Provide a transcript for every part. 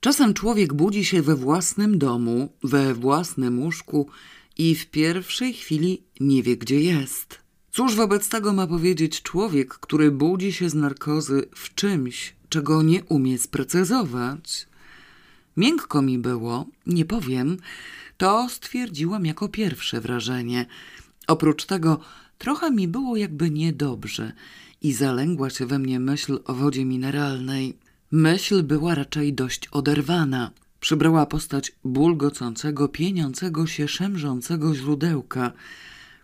Czasem człowiek budzi się we własnym domu, we własnym łóżku i w pierwszej chwili nie wie, gdzie jest. Cóż wobec tego ma powiedzieć człowiek, który budzi się z narkozy w czymś, czego nie umie sprecyzować? Miękko mi było, nie powiem, to stwierdziłam jako pierwsze wrażenie. Oprócz tego trochę mi było jakby niedobrze i zalęgła się we mnie myśl o wodzie mineralnej. Myśl była raczej dość oderwana. Przybrała postać bulgocącego, pieniącego się, szemrzącego źródełka,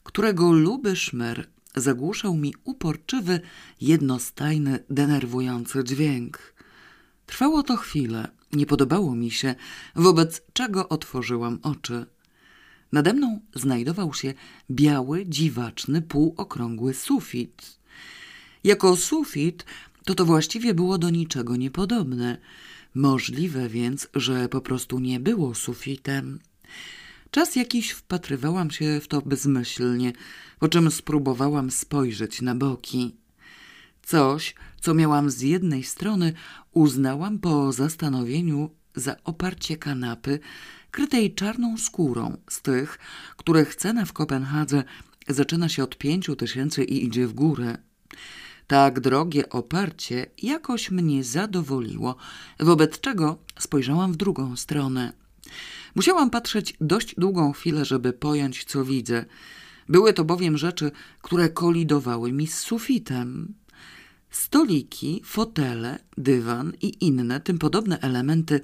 którego luby szmer zagłuszał mi uporczywy, jednostajny, denerwujący dźwięk. Trwało to chwilę, nie podobało mi się, wobec czego otworzyłam oczy. Nade mną znajdował się biały, dziwaczny, półokrągły sufit. Jako sufit to to właściwie było do niczego niepodobne. Możliwe więc, że po prostu nie było sufitem. Czas jakiś wpatrywałam się w to bezmyślnie, po czym spróbowałam spojrzeć na boki. Coś, co miałam z jednej strony, uznałam po zastanowieniu za oparcie kanapy, krytej czarną skórą, z tych, których cena w Kopenhadze zaczyna się od pięciu tysięcy i idzie w górę. Tak drogie oparcie jakoś mnie zadowoliło, wobec czego spojrzałam w drugą stronę. Musiałam patrzeć dość długą chwilę, żeby pojąć, co widzę. Były to bowiem rzeczy, które kolidowały mi z sufitem. Stoliki, fotele, dywan i inne tym podobne elementy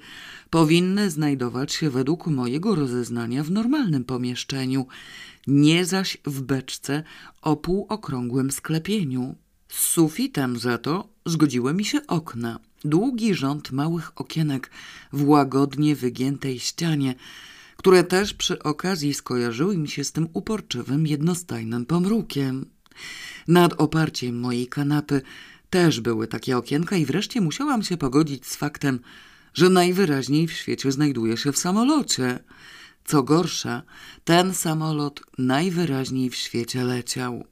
powinny znajdować się według mojego rozeznania w normalnym pomieszczeniu, nie zaś w beczce o półokrągłym sklepieniu. Z sufitem za to zgodziły mi się okna. Długi rząd małych okienek w łagodnie wygiętej ścianie, które też przy okazji skojarzyły mi się z tym uporczywym, jednostajnym pomrukiem. Nad oparciem mojej kanapy też były takie okienka i wreszcie musiałam się pogodzić z faktem, że najwyraźniej w świecie znajduję się w samolocie. Co gorsza, ten samolot najwyraźniej w świecie leciał.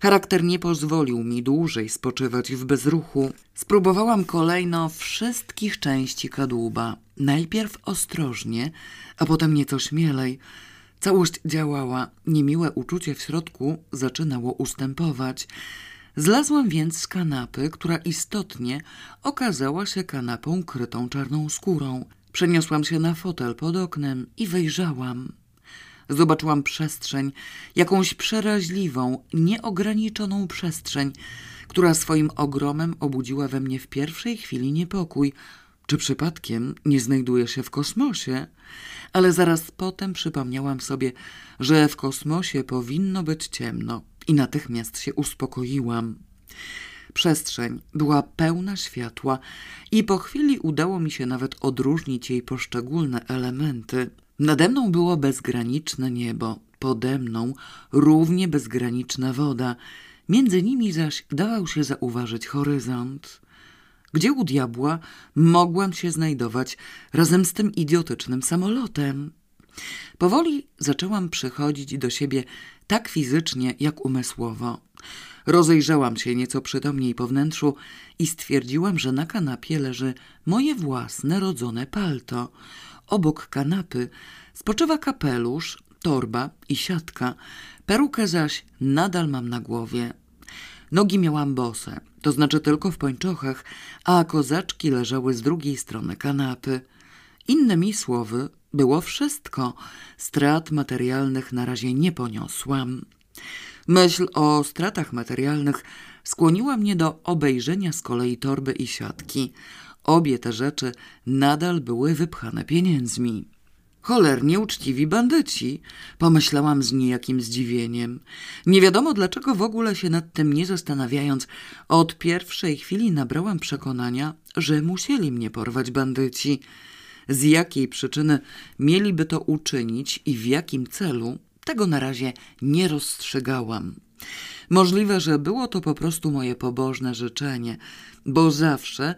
Charakter nie pozwolił mi dłużej spoczywać w bezruchu. Spróbowałam kolejno wszystkich części kadłuba. Najpierw ostrożnie, a potem nieco śmielej. Całość działała, niemiłe uczucie w środku zaczynało ustępować. Zlazłam więc z kanapy, która istotnie okazała się kanapą krytą czarną skórą. Przeniosłam się na fotel pod oknem i wyjrzałam. Zobaczyłam przestrzeń, jakąś przeraźliwą, nieograniczoną przestrzeń, która swoim ogromem obudziła we mnie w pierwszej chwili niepokój. Czy przypadkiem nie znajduję się w kosmosie? Ale zaraz potem przypomniałam sobie, że w kosmosie powinno być ciemno i natychmiast się uspokoiłam. Przestrzeń była pełna światła i po chwili udało mi się nawet odróżnić jej poszczególne elementy. Nade mną było bezgraniczne niebo, pode mną równie bezgraniczna woda, między nimi zaś dawał się zauważyć horyzont. Gdzie u diabła mogłam się znajdować razem z tym idiotycznym samolotem? Powoli zaczęłam przychodzić do siebie tak fizycznie, jak umysłowo. Rozejrzałam się nieco przytomniej po wnętrzu i stwierdziłam, że na kanapie leży moje własne rodzone palto. Obok kanapy spoczywa kapelusz, torba i siatka, perukę zaś nadal mam na głowie. Nogi miałam bose, to znaczy tylko w pończochach, a kozaczki leżały z drugiej strony kanapy. Innymi słowy, było wszystko. Strat materialnych na razie nie poniosłam. Myśl o stratach materialnych skłoniła mnie do obejrzenia z kolei torby i siatki. Obie te rzeczy nadal były wypchane pieniędzmi. Cholernie uczciwi bandyci, pomyślałam z niejakim zdziwieniem. Nie wiadomo dlaczego w ogóle się nad tym nie zastanawiając, od pierwszej chwili nabrałam przekonania, że musieli mnie porwać bandyci. Z jakiej przyczyny mieliby to uczynić i w jakim celu, tego na razie nie rozstrzygałam. Możliwe, że było to po prostu moje pobożne życzenie, bo zawsze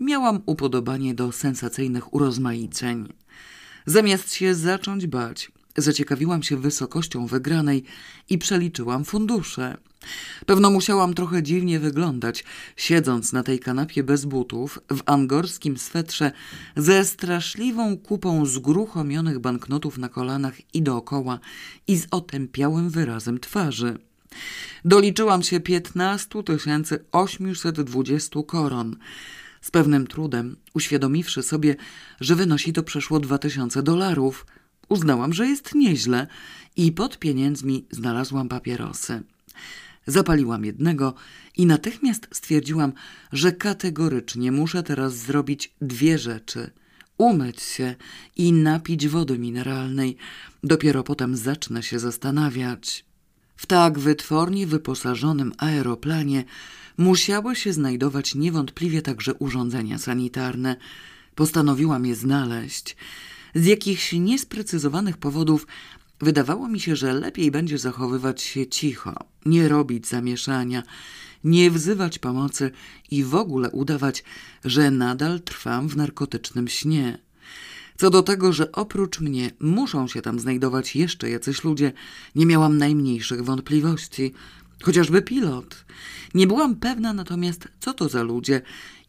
miałam upodobanie do sensacyjnych urozmaiceń. Zamiast się zacząć bać, Zaciekawiłam się wysokością wygranej i przeliczyłam fundusze. Pewno musiałam trochę dziwnie wyglądać, siedząc na tej kanapie bez butów, w angorskim swetrze, ze straszliwą kupą zgruchomionych banknotów na kolanach i dookoła i z otępiałym wyrazem twarzy. Doliczyłam się 15 820 koron. Z pewnym trudem, uświadomiwszy sobie, że wynosi to przeszło 2000 dolarów, uznałam, że jest nieźle i pod pieniędzmi znalazłam papierosy. Zapaliłam jednego i natychmiast stwierdziłam, że kategorycznie muszę teraz zrobić dwie rzeczy: umyć się i napić wody mineralnej. Dopiero potem zacznę się zastanawiać. W tak wytwornie wyposażonym aeroplanie musiały się znajdować niewątpliwie także urządzenia sanitarne. Postanowiłam je znaleźć. Z jakichś niesprecyzowanych powodów wydawało mi się, że lepiej będzie zachowywać się cicho, nie robić zamieszania, nie wzywać pomocy i w ogóle udawać, że nadal trwam w narkotycznym śnie. Co do tego, że oprócz mnie muszą się tam znajdować jeszcze jacyś ludzie, nie miałam najmniejszych wątpliwości. Chociażby pilot. Nie byłam pewna natomiast, co to za ludzie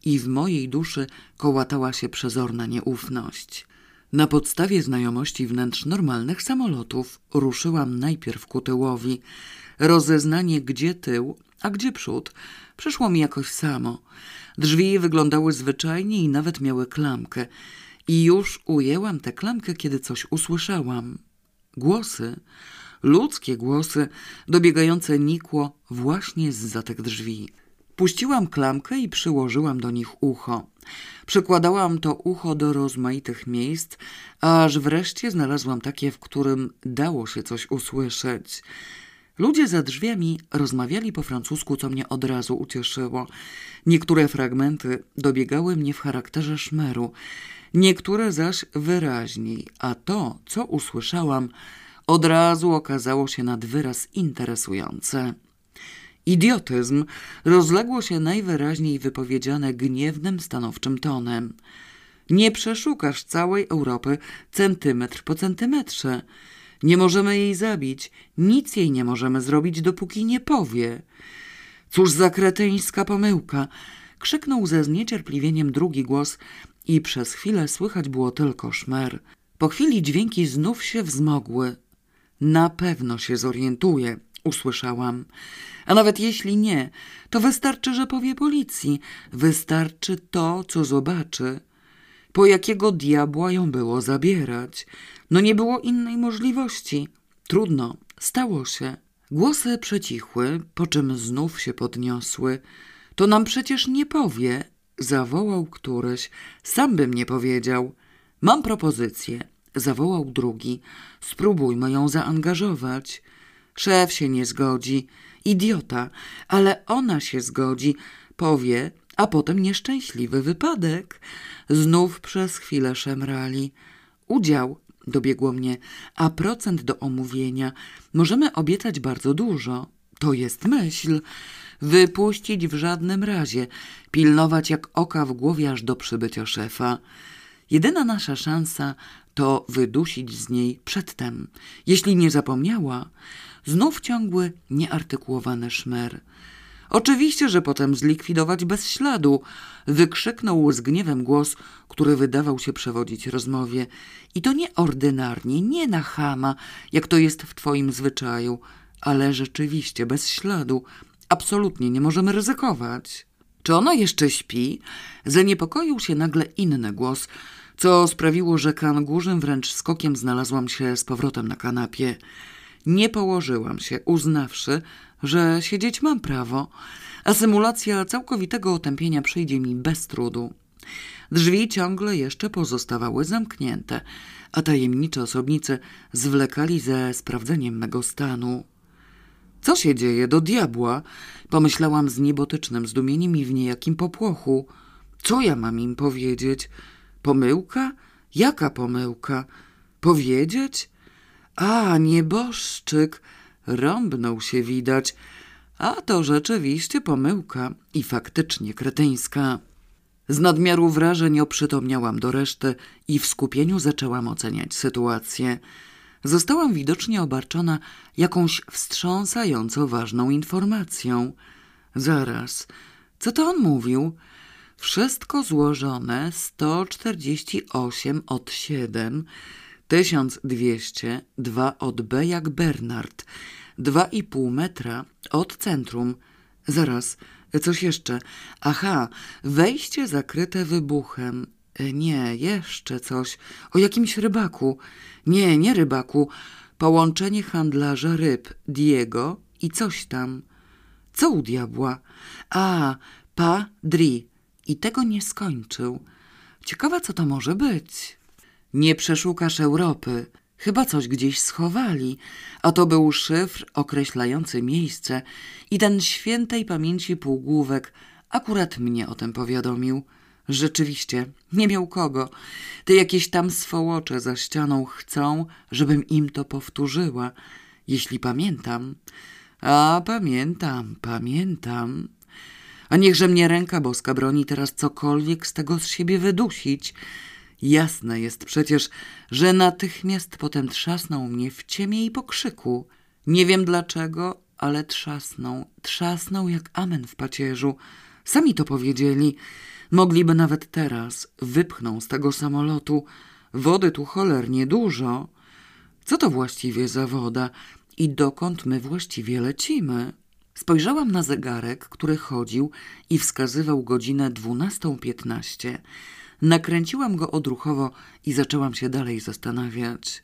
i w mojej duszy kołatała się przezorna nieufność. Na podstawie znajomości wnętrz normalnych samolotów ruszyłam najpierw ku tyłowi. Rozeznanie, gdzie tył, a gdzie przód, przyszło mi jakoś samo. Drzwi wyglądały zwyczajnie i nawet miały klamkę. I już ujęłam tę klamkę, kiedy coś usłyszałam. Głosy, ludzkie głosy, dobiegające nikło właśnie z za tych drzwi. Puściłam klamkę i przyłożyłam do nich ucho. Przykładałam to ucho do rozmaitych miejsc, aż wreszcie znalazłam takie, w którym dało się coś usłyszeć. Ludzie za drzwiami rozmawiali po francusku, co mnie od razu ucieszyło. Niektóre fragmenty dobiegały mnie w charakterze szmeru, niektóre zaś wyraźniej, a to, co usłyszałam, od razu okazało się nad wyraz interesujące. Idiotyzm rozległo się najwyraźniej wypowiedziane gniewnym, stanowczym tonem. Nie przeszukasz całej Europy centymetr po centymetrze. Nie możemy jej zabić, nic jej nie możemy zrobić, dopóki nie powie. Cóż za kretyńska pomyłka! Krzyknął ze zniecierpliwieniem drugi głos i przez chwilę słychać było tylko szmer. Po chwili dźwięki znów się wzmogły. Na pewno się zorientuje, usłyszałam. A nawet jeśli nie, to wystarczy, że powie policji. Wystarczy to, co zobaczy. Po jakiego diabła ją było zabierać? No nie było innej możliwości. Trudno, stało się. Głosy przecichły, po czym znów się podniosły. To nam przecież nie powie, zawołał któryś. Sam bym nie powiedział. Mam propozycję, zawołał drugi. Spróbujmy ją zaangażować. Szef się nie zgodzi. Idiota, ale ona się zgodzi. Powie, a potem nieszczęśliwy wypadek. Znów przez chwilę szemrali. Udział, dobiegło mnie, a procent do omówienia. Możemy obiecać bardzo dużo. To jest myśl. Wypuścić w żadnym razie. Pilnować jak oka w głowie aż do przybycia szefa. Jedyna nasza szansa to wydusić z niej przedtem. Jeśli nie zapomniała, znów ciągły, nieartykułowany szmer. Oczywiście, że potem zlikwidować bez śladu, wykrzyknął z gniewem głos, który wydawał się przewodzić rozmowie. I to nie ordynarnie, nie na chama, jak to jest w twoim zwyczaju, ale rzeczywiście bez śladu. Absolutnie nie możemy ryzykować. Czy ona jeszcze śpi? Zaniepokoił się nagle inny głos, co sprawiło, że kangurzem wręcz skokiem znalazłam się z powrotem na kanapie. Nie położyłam się, uznawszy, że siedzieć mam prawo, a symulacja całkowitego otępienia przyjdzie mi bez trudu. Drzwi ciągle jeszcze pozostawały zamknięte, a tajemnicze osobnicy zwlekali ze sprawdzeniem mego stanu. Co się dzieje do diabła? Pomyślałam z niebotycznym zdumieniem i w niejakim popłochu. Co ja mam im powiedzieć? Pomyłka? Jaka pomyłka? Powiedzieć? A, nieboszczyk! Rąbnął się widać. A to rzeczywiście pomyłka i faktycznie kretyńska. Z nadmiaru wrażeń oprzytomniałam do reszty i w skupieniu zaczęłam oceniać sytuację. Zostałam widocznie obarczona jakąś wstrząsająco ważną informacją. Zaraz, co to on mówił? Wszystko złożone 148 od 7, 1200, 2 od B jak Bernard, 2,5 metra od centrum. Zaraz, coś jeszcze. Aha, wejście zakryte wybuchem. E, nie, jeszcze coś. O jakimś rybaku. Nie, nie rybaku. Połączenie handlarza ryb Diego i coś tam. Co u diabła? A, pa, dri. I tego nie skończył. Ciekawa, co to może być. Nie przeszukasz Europy. Chyba coś gdzieś schowali, a to był szyfr określający miejsce i ten świętej pamięci półgłówek akurat mnie o tym powiadomił. Rzeczywiście, nie miał kogo. Te jakieś tam swołocze za ścianą chcą, żebym im to powtórzyła. Jeśli pamiętam. A pamiętam, pamiętam. A niechże mnie ręka boska broni teraz cokolwiek z tego z siebie wydusić. Jasne jest przecież, że natychmiast potem trzasnął mnie w ciemię i pokrzyku. Nie wiem dlaczego, ale trzasnął, trzasnął jak amen w pacierzu. Sami to powiedzieli. Mogliby nawet teraz wypchną z tego samolotu. Wody tu cholernie dużo. Co to właściwie za woda i dokąd my właściwie lecimy? Spojrzałam na zegarek, który chodził i wskazywał godzinę dwunastą piętnaście. Nakręciłam go odruchowo i zaczęłam się dalej zastanawiać.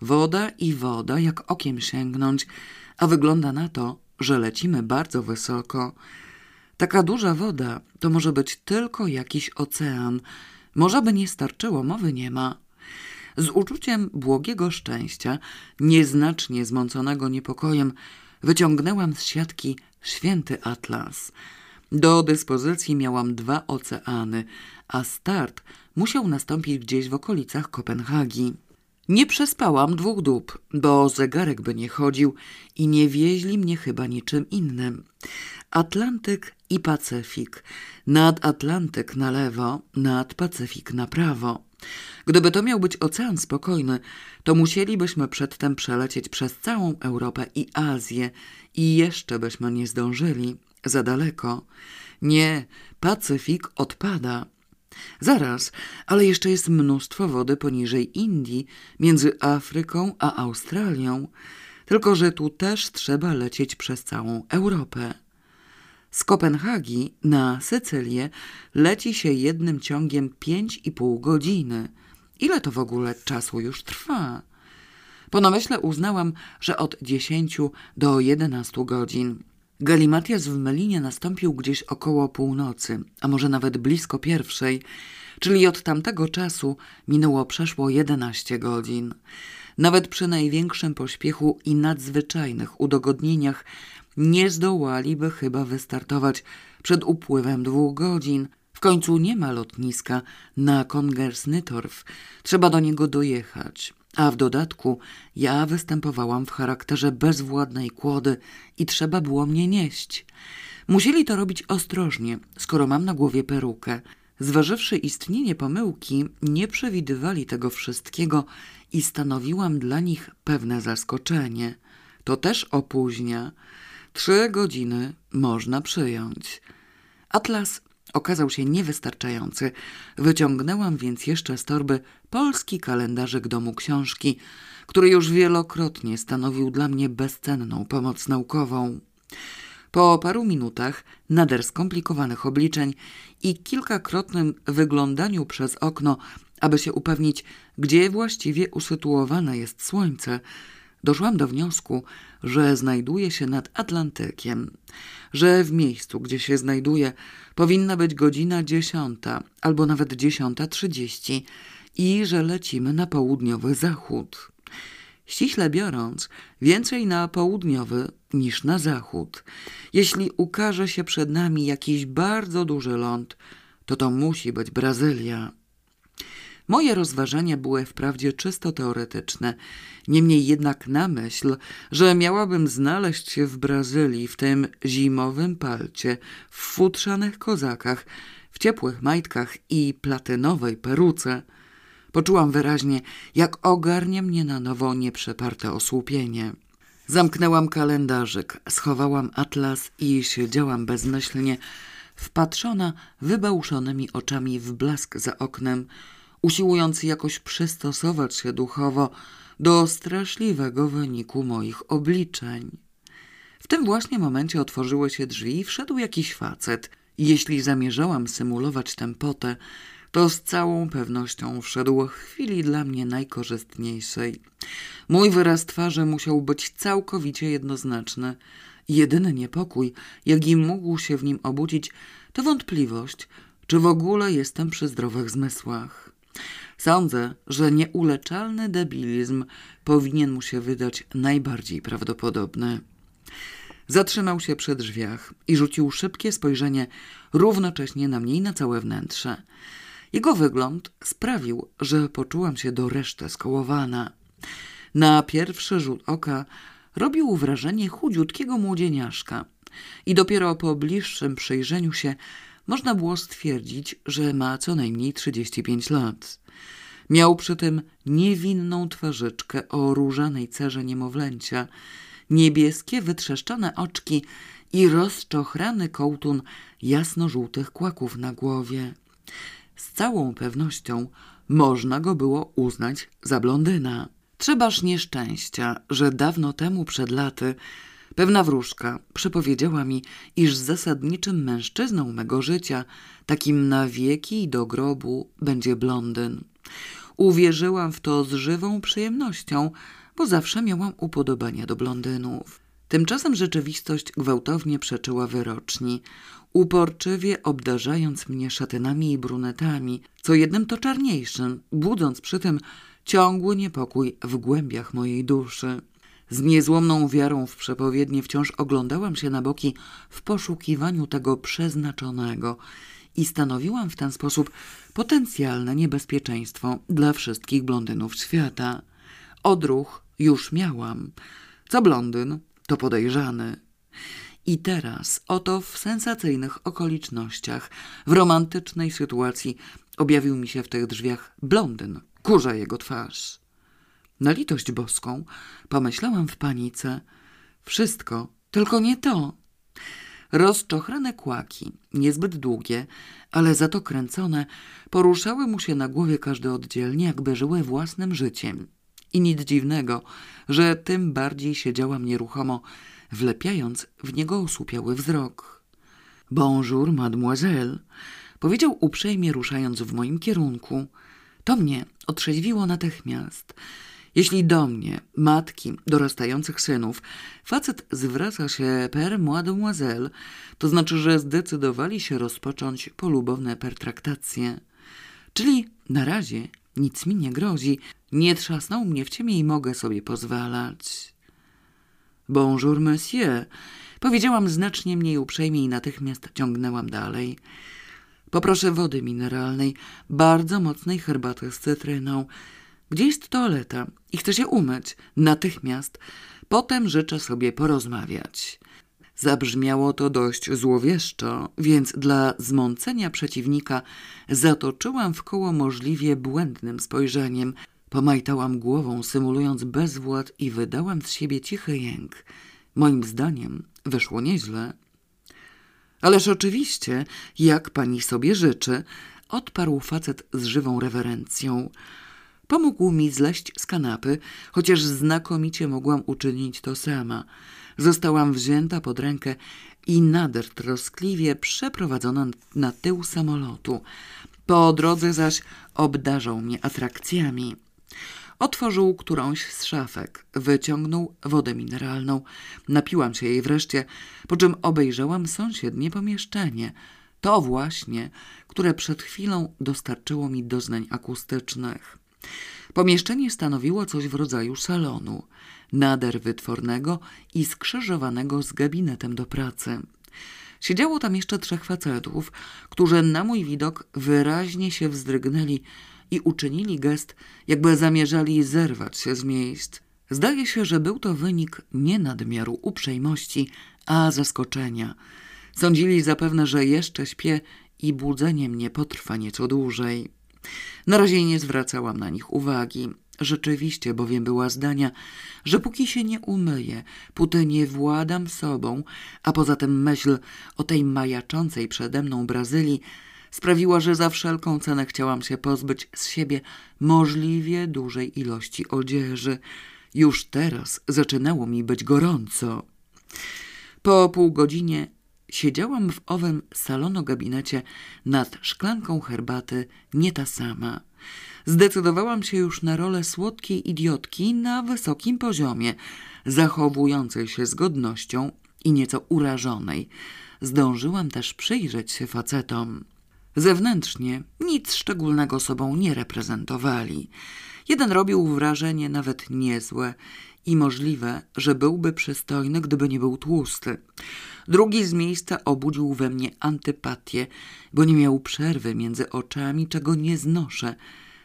Woda i woda, jak okiem sięgnąć, a wygląda na to, że lecimy bardzo wysoko. Taka duża woda to może być tylko jakiś ocean. Może by nie starczyło, mowy nie ma. Z uczuciem błogiego szczęścia, nieznacznie zmąconego niepokojem, wyciągnęłam z siatki święty atlas. Do dyspozycji miałam dwa oceany, a start musiał nastąpić gdzieś w okolicach Kopenhagi. Nie przespałam dwóch dób, bo zegarek by nie chodził i nie wieźli mnie chyba niczym innym. Atlantyk i Pacyfik. Nad Atlantyk na lewo, nad Pacyfik na prawo. Gdyby to miał być ocean spokojny, to musielibyśmy przedtem przelecieć przez całą Europę i Azję i jeszcze byśmy nie zdążyli. Za daleko. Nie, Pacyfik odpada. Zaraz, ale jeszcze jest mnóstwo wody poniżej Indii, między Afryką a Australią. Tylko, że tu też trzeba lecieć przez całą Europę. Z Kopenhagi na Sycylię leci się jednym ciągiem pięć i pół godziny. Ile to w ogóle czasu już trwa? Po namyśle uznałam, że od dziesięciu do jedenastu godzin. Galimatias w Melinie nastąpił gdzieś około północy, a może nawet blisko pierwszej, czyli od tamtego czasu minęło przeszło jedenaście godzin. Nawet przy największym pośpiechu i nadzwyczajnych udogodnieniach nie zdołaliby chyba wystartować przed upływem dwóch godzin. W końcu nie ma lotniska na Kongersnytorf. Trzeba do niego dojechać. A w dodatku ja występowałam w charakterze bezwładnej kłody i trzeba było mnie nieść. Musieli to robić ostrożnie, skoro mam na głowie perukę. Zważywszy istnienie pomyłki, nie przewidywali tego wszystkiego i stanowiłam dla nich pewne zaskoczenie. To też opóźnia. Trzy godziny można przyjąć. Atlas okazał się niewystarczający. Wyciągnęłam więc jeszcze z torby polski kalendarzyk domu książki, który już wielokrotnie stanowił dla mnie bezcenną pomoc naukową. Po paru minutach nader skomplikowanych obliczeń i kilkakrotnym wyglądaniu przez okno, aby się upewnić, gdzie właściwie usytuowane jest słońce, doszłam do wniosku, że znajduje się nad Atlantykiem, że w miejscu, gdzie się znajduje, powinna być godzina dziesiąta albo nawet dziesiąta trzydzieści i że lecimy na południowy zachód. Ściśle biorąc, więcej na południowy niż na zachód. Jeśli ukaże się przed nami jakiś bardzo duży ląd, to to musi być Brazylia. Moje rozważania były wprawdzie czysto teoretyczne, niemniej jednak na myśl, że miałabym znaleźć się w Brazylii w tym zimowym palcie, w futrzanych kozakach, w ciepłych majtkach i platynowej peruce, Poczułam wyraźnie, jak ogarnia mnie na nowo nieprzeparte osłupienie. Zamknęłam kalendarzyk, schowałam atlas i siedziałam bezmyślnie, wpatrzona wybałuszonymi oczami w blask za oknem, usiłując jakoś przystosować się duchowo do straszliwego wyniku moich obliczeń. W tym właśnie momencie otworzyły się drzwi i wszedł jakiś facet. Jeśli zamierzałam symulować tempotę, to z całą pewnością wszedł w chwili dla mnie najkorzystniejszej. Mój wyraz twarzy musiał być całkowicie jednoznaczny. Jedyny niepokój, jaki mógł się w nim obudzić, to wątpliwość, czy w ogóle jestem przy zdrowych zmysłach. Sądzę, że nieuleczalny debilizm powinien mu się wydać najbardziej prawdopodobny. Zatrzymał się przy drzwiach i rzucił szybkie spojrzenie równocześnie na mnie i na całe wnętrze. Jego wygląd sprawił, że poczułam się do reszty skołowana. Na pierwszy rzut oka robił wrażenie chudziutkiego młodzieniaszka i dopiero po bliższym przyjrzeniu się można było stwierdzić, że ma co najmniej 35 lat. Miał przy tym niewinną twarzyczkę o różanej cerze niemowlęcia, niebieskie wytrzeszczone oczki i rozczochrany kołtun jasno-żółtych kłaków na głowie. Z całą pewnością można go było uznać za blondyna. Trzebaż nieszczęścia, że dawno temu przed laty pewna wróżka przepowiedziała mi, iż zasadniczym mężczyzną mego życia, takim na wieki i do grobu, będzie blondyn. Uwierzyłam w to z żywą przyjemnością, bo zawsze miałam upodobania do blondynów. Tymczasem rzeczywistość gwałtownie przeczyła wyroczni, uporczywie obdarzając mnie szatynami i brunetami, co jednym to czarniejszym, budząc przy tym ciągły niepokój w głębiach mojej duszy. Z niezłomną wiarą w przepowiednie wciąż oglądałam się na boki w poszukiwaniu tego przeznaczonego i stanowiłam w ten sposób potencjalne niebezpieczeństwo dla wszystkich blondynów świata. Odruch już miałam. Co blondyn, to podejrzany. I teraz, oto w sensacyjnych okolicznościach, w romantycznej sytuacji, objawił mi się w tych drzwiach blondyn, kurza jego twarz. Na litość boską pomyślałam w panice. Wszystko, tylko nie to. Rozczochrane kłaki, niezbyt długie, ale za to kręcone, poruszały mu się na głowie każdy oddzielnie, jakby żyły własnym życiem. I nic dziwnego, że tym bardziej siedziałam nieruchomo, wlepiając w niego osłupiały wzrok. Bonjour, mademoiselle, powiedział uprzejmie ruszając w moim kierunku. To mnie otrzeźwiło natychmiast. Jeśli do mnie, matki dorastających synów, facet zwraca się per mademoiselle, to znaczy, że zdecydowali się rozpocząć polubowne pertraktacje. Czyli na razie nic mi nie grozi, nie trzasnął mnie w ciemię i mogę sobie pozwalać. Bonjour, monsieur, powiedziałam znacznie mniej uprzejmie i natychmiast ciągnęłam dalej. Poproszę wody mineralnej, bardzo mocnej herbaty z cytryną. Gdzie jest toaleta? I chcę się umyć. Natychmiast. Potem życzę sobie porozmawiać. Zabrzmiało to dość złowieszczo, więc dla zmącenia przeciwnika zatoczyłam w koło możliwie błędnym spojrzeniem. Pomajtałam głową, symulując bezwład i wydałam z siebie cichy jęk. Moim zdaniem wyszło nieźle. Ależ oczywiście, jak pani sobie życzy, odparł facet z żywą rewerencją. Pomógł mi zleść z kanapy, chociaż znakomicie mogłam uczynić to sama. Zostałam wzięta pod rękę i nader troskliwie przeprowadzona na tył samolotu. Po drodze zaś obdarzał mnie atrakcjami. Otworzył którąś z szafek, wyciągnął wodę mineralną, napiłam się jej wreszcie, po czym obejrzałam sąsiednie pomieszczenie. To właśnie, które przed chwilą dostarczyło mi doznań akustycznych. Pomieszczenie stanowiło coś w rodzaju salonu, nader wytwornego i skrzyżowanego z gabinetem do pracy. Siedziało tam jeszcze trzech facetów, którzy na mój widok wyraźnie się wzdrygnęli i uczynili gest, jakby zamierzali zerwać się z miejsc. Zdaje się, że był to wynik nie nadmiaru uprzejmości, a zaskoczenia. Sądzili zapewne, że jeszcze śpię i budzenie mnie potrwa nieco dłużej. Na razie nie zwracałam na nich uwagi. Rzeczywiście bowiem była zdania, że póki się nie umyję, póty nie władam sobą, a poza tym myśl o tej majaczącej przede mną Brazylii sprawiła, że za wszelką cenę chciałam się pozbyć z siebie możliwie dużej ilości odzieży. Już teraz zaczynało mi być gorąco. Po pół godzinie siedziałam w owym salono-gabinecie nad szklanką herbaty, nie ta sama. Zdecydowałam się już na rolę słodkiej idiotki na wysokim poziomie, zachowującej się z godnością i nieco urażonej. Zdążyłam też przyjrzeć się facetom. Zewnętrznie nic szczególnego sobą nie reprezentowali. Jeden robił wrażenie nawet niezłe i możliwe, że byłby przystojny, gdyby nie był tłusty. Drugi z miejsca obudził we mnie antypatię, bo nie miał przerwy między oczami, czego nie znoszę.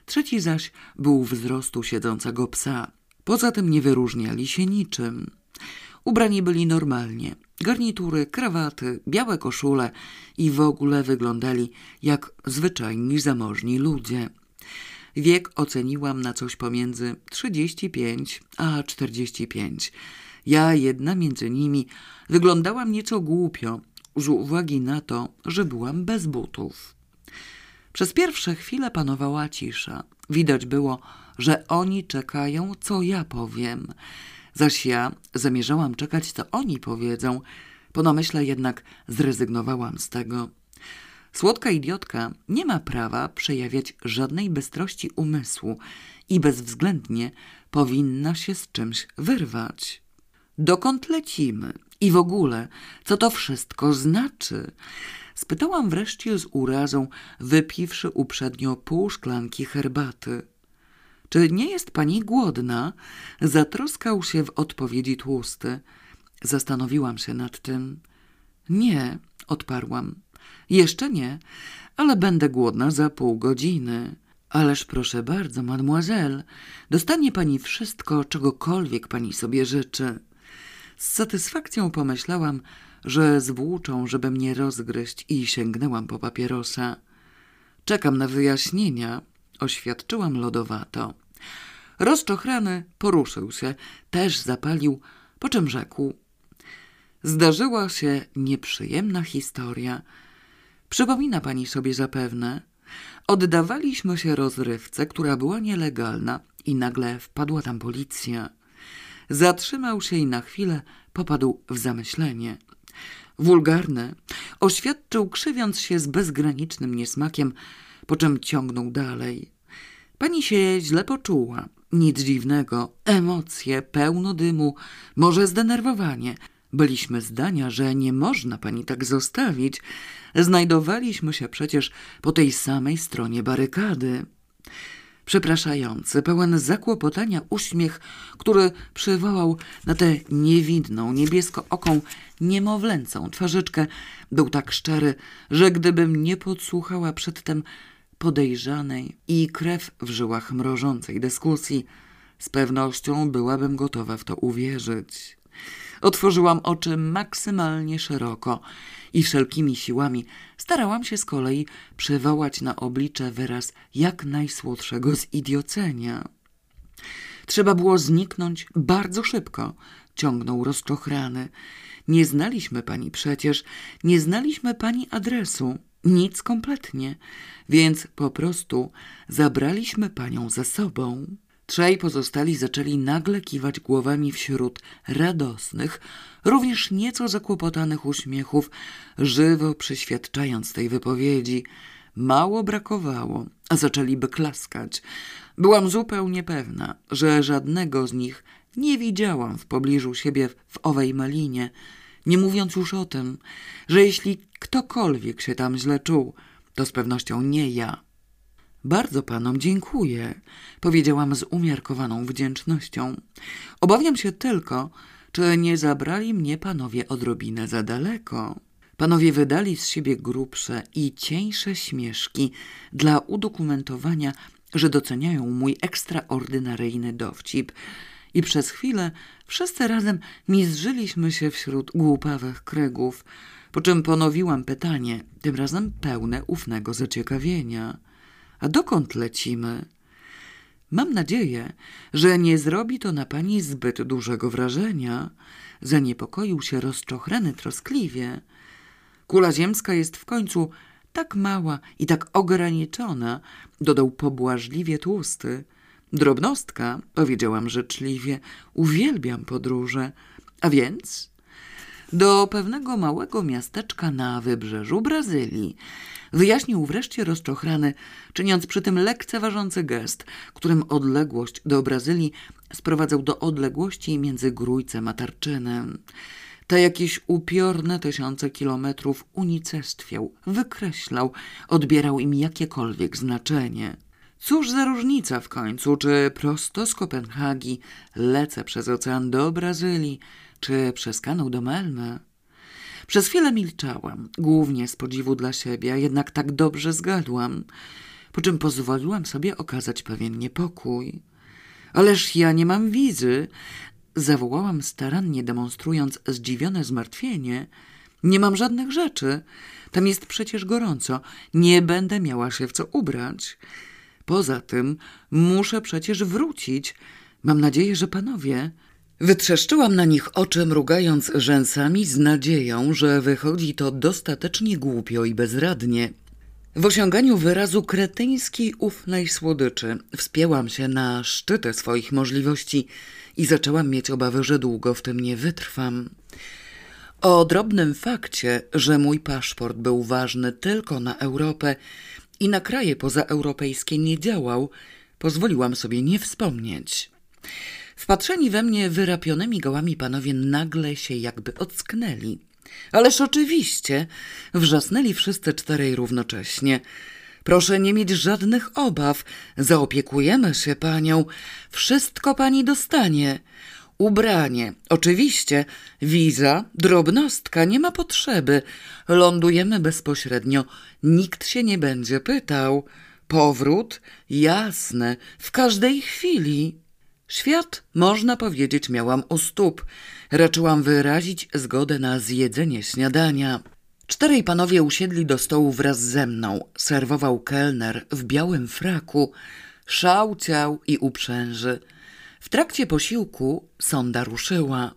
Trzeci zaś był wzrostu siedzącego psa. Poza tym nie wyróżniali się niczym. Ubrani byli normalnie. Garnitury, krawaty, białe koszule i w ogóle wyglądali jak zwyczajni zamożni ludzie. Wiek oceniłam na coś pomiędzy 35 a 45. Ja jedna między nimi wyglądałam nieco głupio, z uwagi na to, że byłam bez butów. Przez pierwsze chwile panowała cisza. Widać było, że oni czekają, co ja powiem. Zaś ja zamierzałam czekać, co oni powiedzą. Po namyśle jednak zrezygnowałam z tego. Słodka idiotka nie ma prawa przejawiać żadnej bystrości umysłu i bezwzględnie powinna się z czymś wyrwać. Dokąd lecimy? I w ogóle, co to wszystko znaczy? Spytałam wreszcie z urazą, wypiwszy uprzednio pół szklanki herbaty. Czy nie jest pani głodna? Zatroskał się w odpowiedzi tłusty. Zastanowiłam się nad tym. Nie, odparłam. Jeszcze nie, ale będę głodna za pół godziny. Ależ proszę bardzo, mademoiselle, dostanie pani wszystko, czegokolwiek pani sobie życzy. Z satysfakcją pomyślałam, że zwłóczą, żeby mnie rozgryźć i sięgnęłam po papierosa. Czekam na wyjaśnienia, oświadczyłam lodowato. Rozczochrany poruszył się, też zapalił, po czym rzekł. Zdarzyła się nieprzyjemna historia. Przypomina pani sobie zapewne. Oddawaliśmy się rozrywce, która była nielegalna i nagle wpadła tam policja. Zatrzymał się i na chwilę popadł w zamyślenie. Wulgarne oświadczył, krzywiąc się z bezgranicznym niesmakiem, po czym ciągnął dalej. Pani się źle poczuła. Nic dziwnego. Emocje, pełno dymu, może zdenerwowanie. Byliśmy zdania, że nie można pani tak zostawić. Znajdowaliśmy się przecież po tej samej stronie barykady. Przepraszający, pełen zakłopotania uśmiech, który przywołał na tę niewidną, niebiesko-oką, niemowlęcą twarzyczkę, był tak szczery, że gdybym nie podsłuchała przedtem podejrzanej i krew w żyłach mrożącej dyskusji, z pewnością byłabym gotowa w to uwierzyć. Otworzyłam oczy maksymalnie szeroko i wszelkimi siłami starałam się z kolei przywołać na oblicze wyraz jak najsłodszego zidiocenia. Trzeba było zniknąć bardzo szybko, ciągnął rozczochrany. Nie znaliśmy pani przecież, nie znaliśmy pani adresu, nic kompletnie, więc po prostu zabraliśmy panią ze sobą. Trzej pozostali zaczęli nagle kiwać głowami wśród radosnych, również nieco zakłopotanych uśmiechów, żywo przyświadczając tej wypowiedzi. Mało brakowało, a zaczęliby klaskać. Byłam zupełnie pewna, że żadnego z nich nie widziałam w pobliżu siebie w owej malinie, nie mówiąc już o tym, że jeśli ktokolwiek się tam źle czuł, to z pewnością nie ja. Bardzo panom dziękuję, powiedziałam z umiarkowaną wdzięcznością. Obawiam się tylko, czy nie zabrali mnie panowie odrobinę za daleko. Panowie wydali z siebie grubsze i cieńsze śmieszki dla udokumentowania, że doceniają mój ekstraordynaryjny dowcip. I przez chwilę wszyscy razem mizrzyliśmy się wśród głupawych krygów, po czym ponowiłam pytanie, tym razem pełne ufnego zaciekawienia. A dokąd lecimy? Mam nadzieję, że nie zrobi to na pani zbyt dużego wrażenia. Zaniepokoił się rozczochrany troskliwie. Kula ziemska jest w końcu tak mała i tak ograniczona, dodał pobłażliwie tłusty. Drobnostka, powiedziałam życzliwie, uwielbiam podróże. A więc do pewnego małego miasteczka na wybrzeżu Brazylii. Wyjaśnił wreszcie rozczochrany, czyniąc przy tym lekceważący gest, którym odległość do Brazylii sprowadzał do odległości między Grójcem a Tarczynem. Te jakieś upiorne tysiące kilometrów unicestwiał, wykreślał, odbierał im jakiekolwiek znaczenie. Cóż za różnica w końcu, czy prosto z Kopenhagi lecę przez ocean do Brazylii, czy przez kanał do Melmy. Przez chwilę milczałam, głównie z podziwu dla siebie, jednak tak dobrze zgadłam, po czym pozwoliłam sobie okazać pewien niepokój. Ależ ja nie mam wizy, zawołałam starannie, demonstrując zdziwione zmartwienie. Nie mam żadnych rzeczy. Tam jest przecież gorąco. Nie będę miała się w co ubrać. Poza tym muszę przecież wrócić. Mam nadzieję, że panowie. Wytrzeszczyłam na nich oczy, mrugając rzęsami z nadzieją, że wychodzi to dostatecznie głupio i bezradnie. W osiąganiu wyrazu kretyńskiej ufnej słodyczy wspięłam się na szczyty swoich możliwości i zaczęłam mieć obawy, że długo w tym nie wytrwam. O drobnym fakcie, że mój paszport był ważny tylko na Europę i na kraje pozaeuropejskie nie działał, pozwoliłam sobie nie wspomnieć. Wpatrzeni we mnie wyrapionymi gołami panowie nagle się jakby ocknęli. Ależ oczywiście, wrzasnęli wszyscy czterej równocześnie. Proszę nie mieć żadnych obaw, zaopiekujemy się panią, wszystko pani dostanie. Ubranie, oczywiście, wiza, drobnostka, nie ma potrzeby. Lądujemy bezpośrednio, nikt się nie będzie pytał. Powrót, jasne, w każdej chwili. Świat, można powiedzieć, miałam u stóp. Raczyłam wyrazić zgodę na zjedzenie śniadania. Czterej panowie usiedli do stołu wraz ze mną. Serwował kelner w białym fraku, szałciał i uprzęży. W trakcie posiłku sonda ruszyła.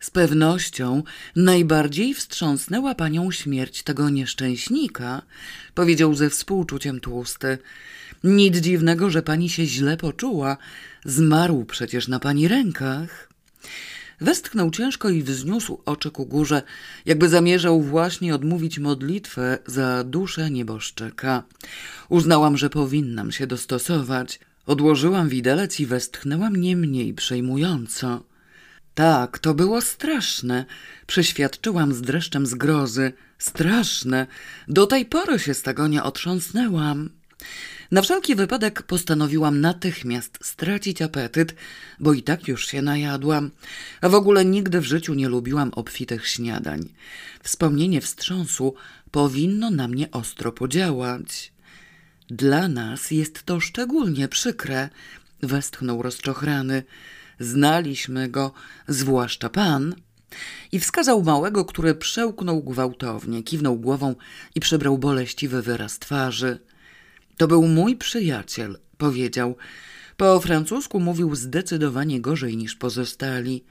Z pewnością najbardziej wstrząsnęła panią śmierć tego nieszczęśnika, powiedział ze współczuciem tłusty. Nic dziwnego, że pani się źle poczuła. Zmarł przecież na pani rękach. Westchnął ciężko i wzniósł oczy ku górze, jakby zamierzał właśnie odmówić modlitwę za duszę nieboszczyka. Uznałam, że powinnam się dostosować. Odłożyłam widelec i westchnęłam nie mniej przejmująco. Tak, to było straszne. Przeświadczyłam z dreszczem zgrozy. Straszne. Do tej pory się z tego nie otrząsnęłam. Na wszelki wypadek postanowiłam natychmiast stracić apetyt, bo i tak już się najadłam, a w ogóle nigdy w życiu nie lubiłam obfitych śniadań. Wspomnienie wstrząsu powinno na mnie ostro podziałać. Dla nas jest to szczególnie przykre, westchnął rozczochrany. Znaliśmy go, zwłaszcza pan. I wskazał małego, który przełknął gwałtownie, kiwnął głową i przybrał boleściwy wyraz twarzy. To był mój przyjaciel, powiedział. Po francusku mówił zdecydowanie gorzej niż pozostali.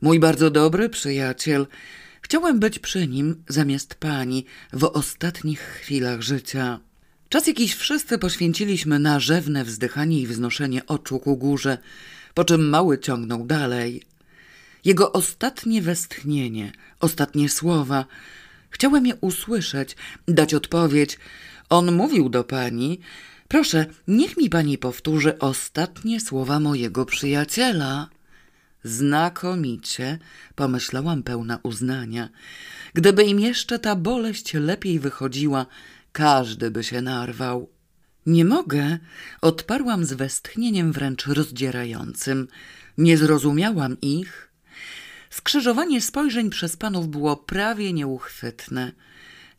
Mój bardzo dobry przyjaciel. Chciałem być przy nim zamiast pani w ostatnich chwilach życia. Czas jakiś wszyscy poświęciliśmy na rzewne wzdychanie i wznoszenie oczu ku górze, po czym mały ciągnął dalej. Jego ostatnie westchnienie, ostatnie słowa. Chciałem je usłyszeć, dać odpowiedź, on mówił do pani, proszę, niech mi pani powtórzy ostatnie słowa mojego przyjaciela. Znakomicie, pomyślałam pełna uznania. Gdyby im jeszcze ta boleść lepiej wychodziła, każdy by się narwał. Nie mogę, odparłam z westchnieniem wręcz rozdzierającym. Nie zrozumiałam ich. Skrzyżowanie spojrzeń przez panów było prawie nieuchwytne.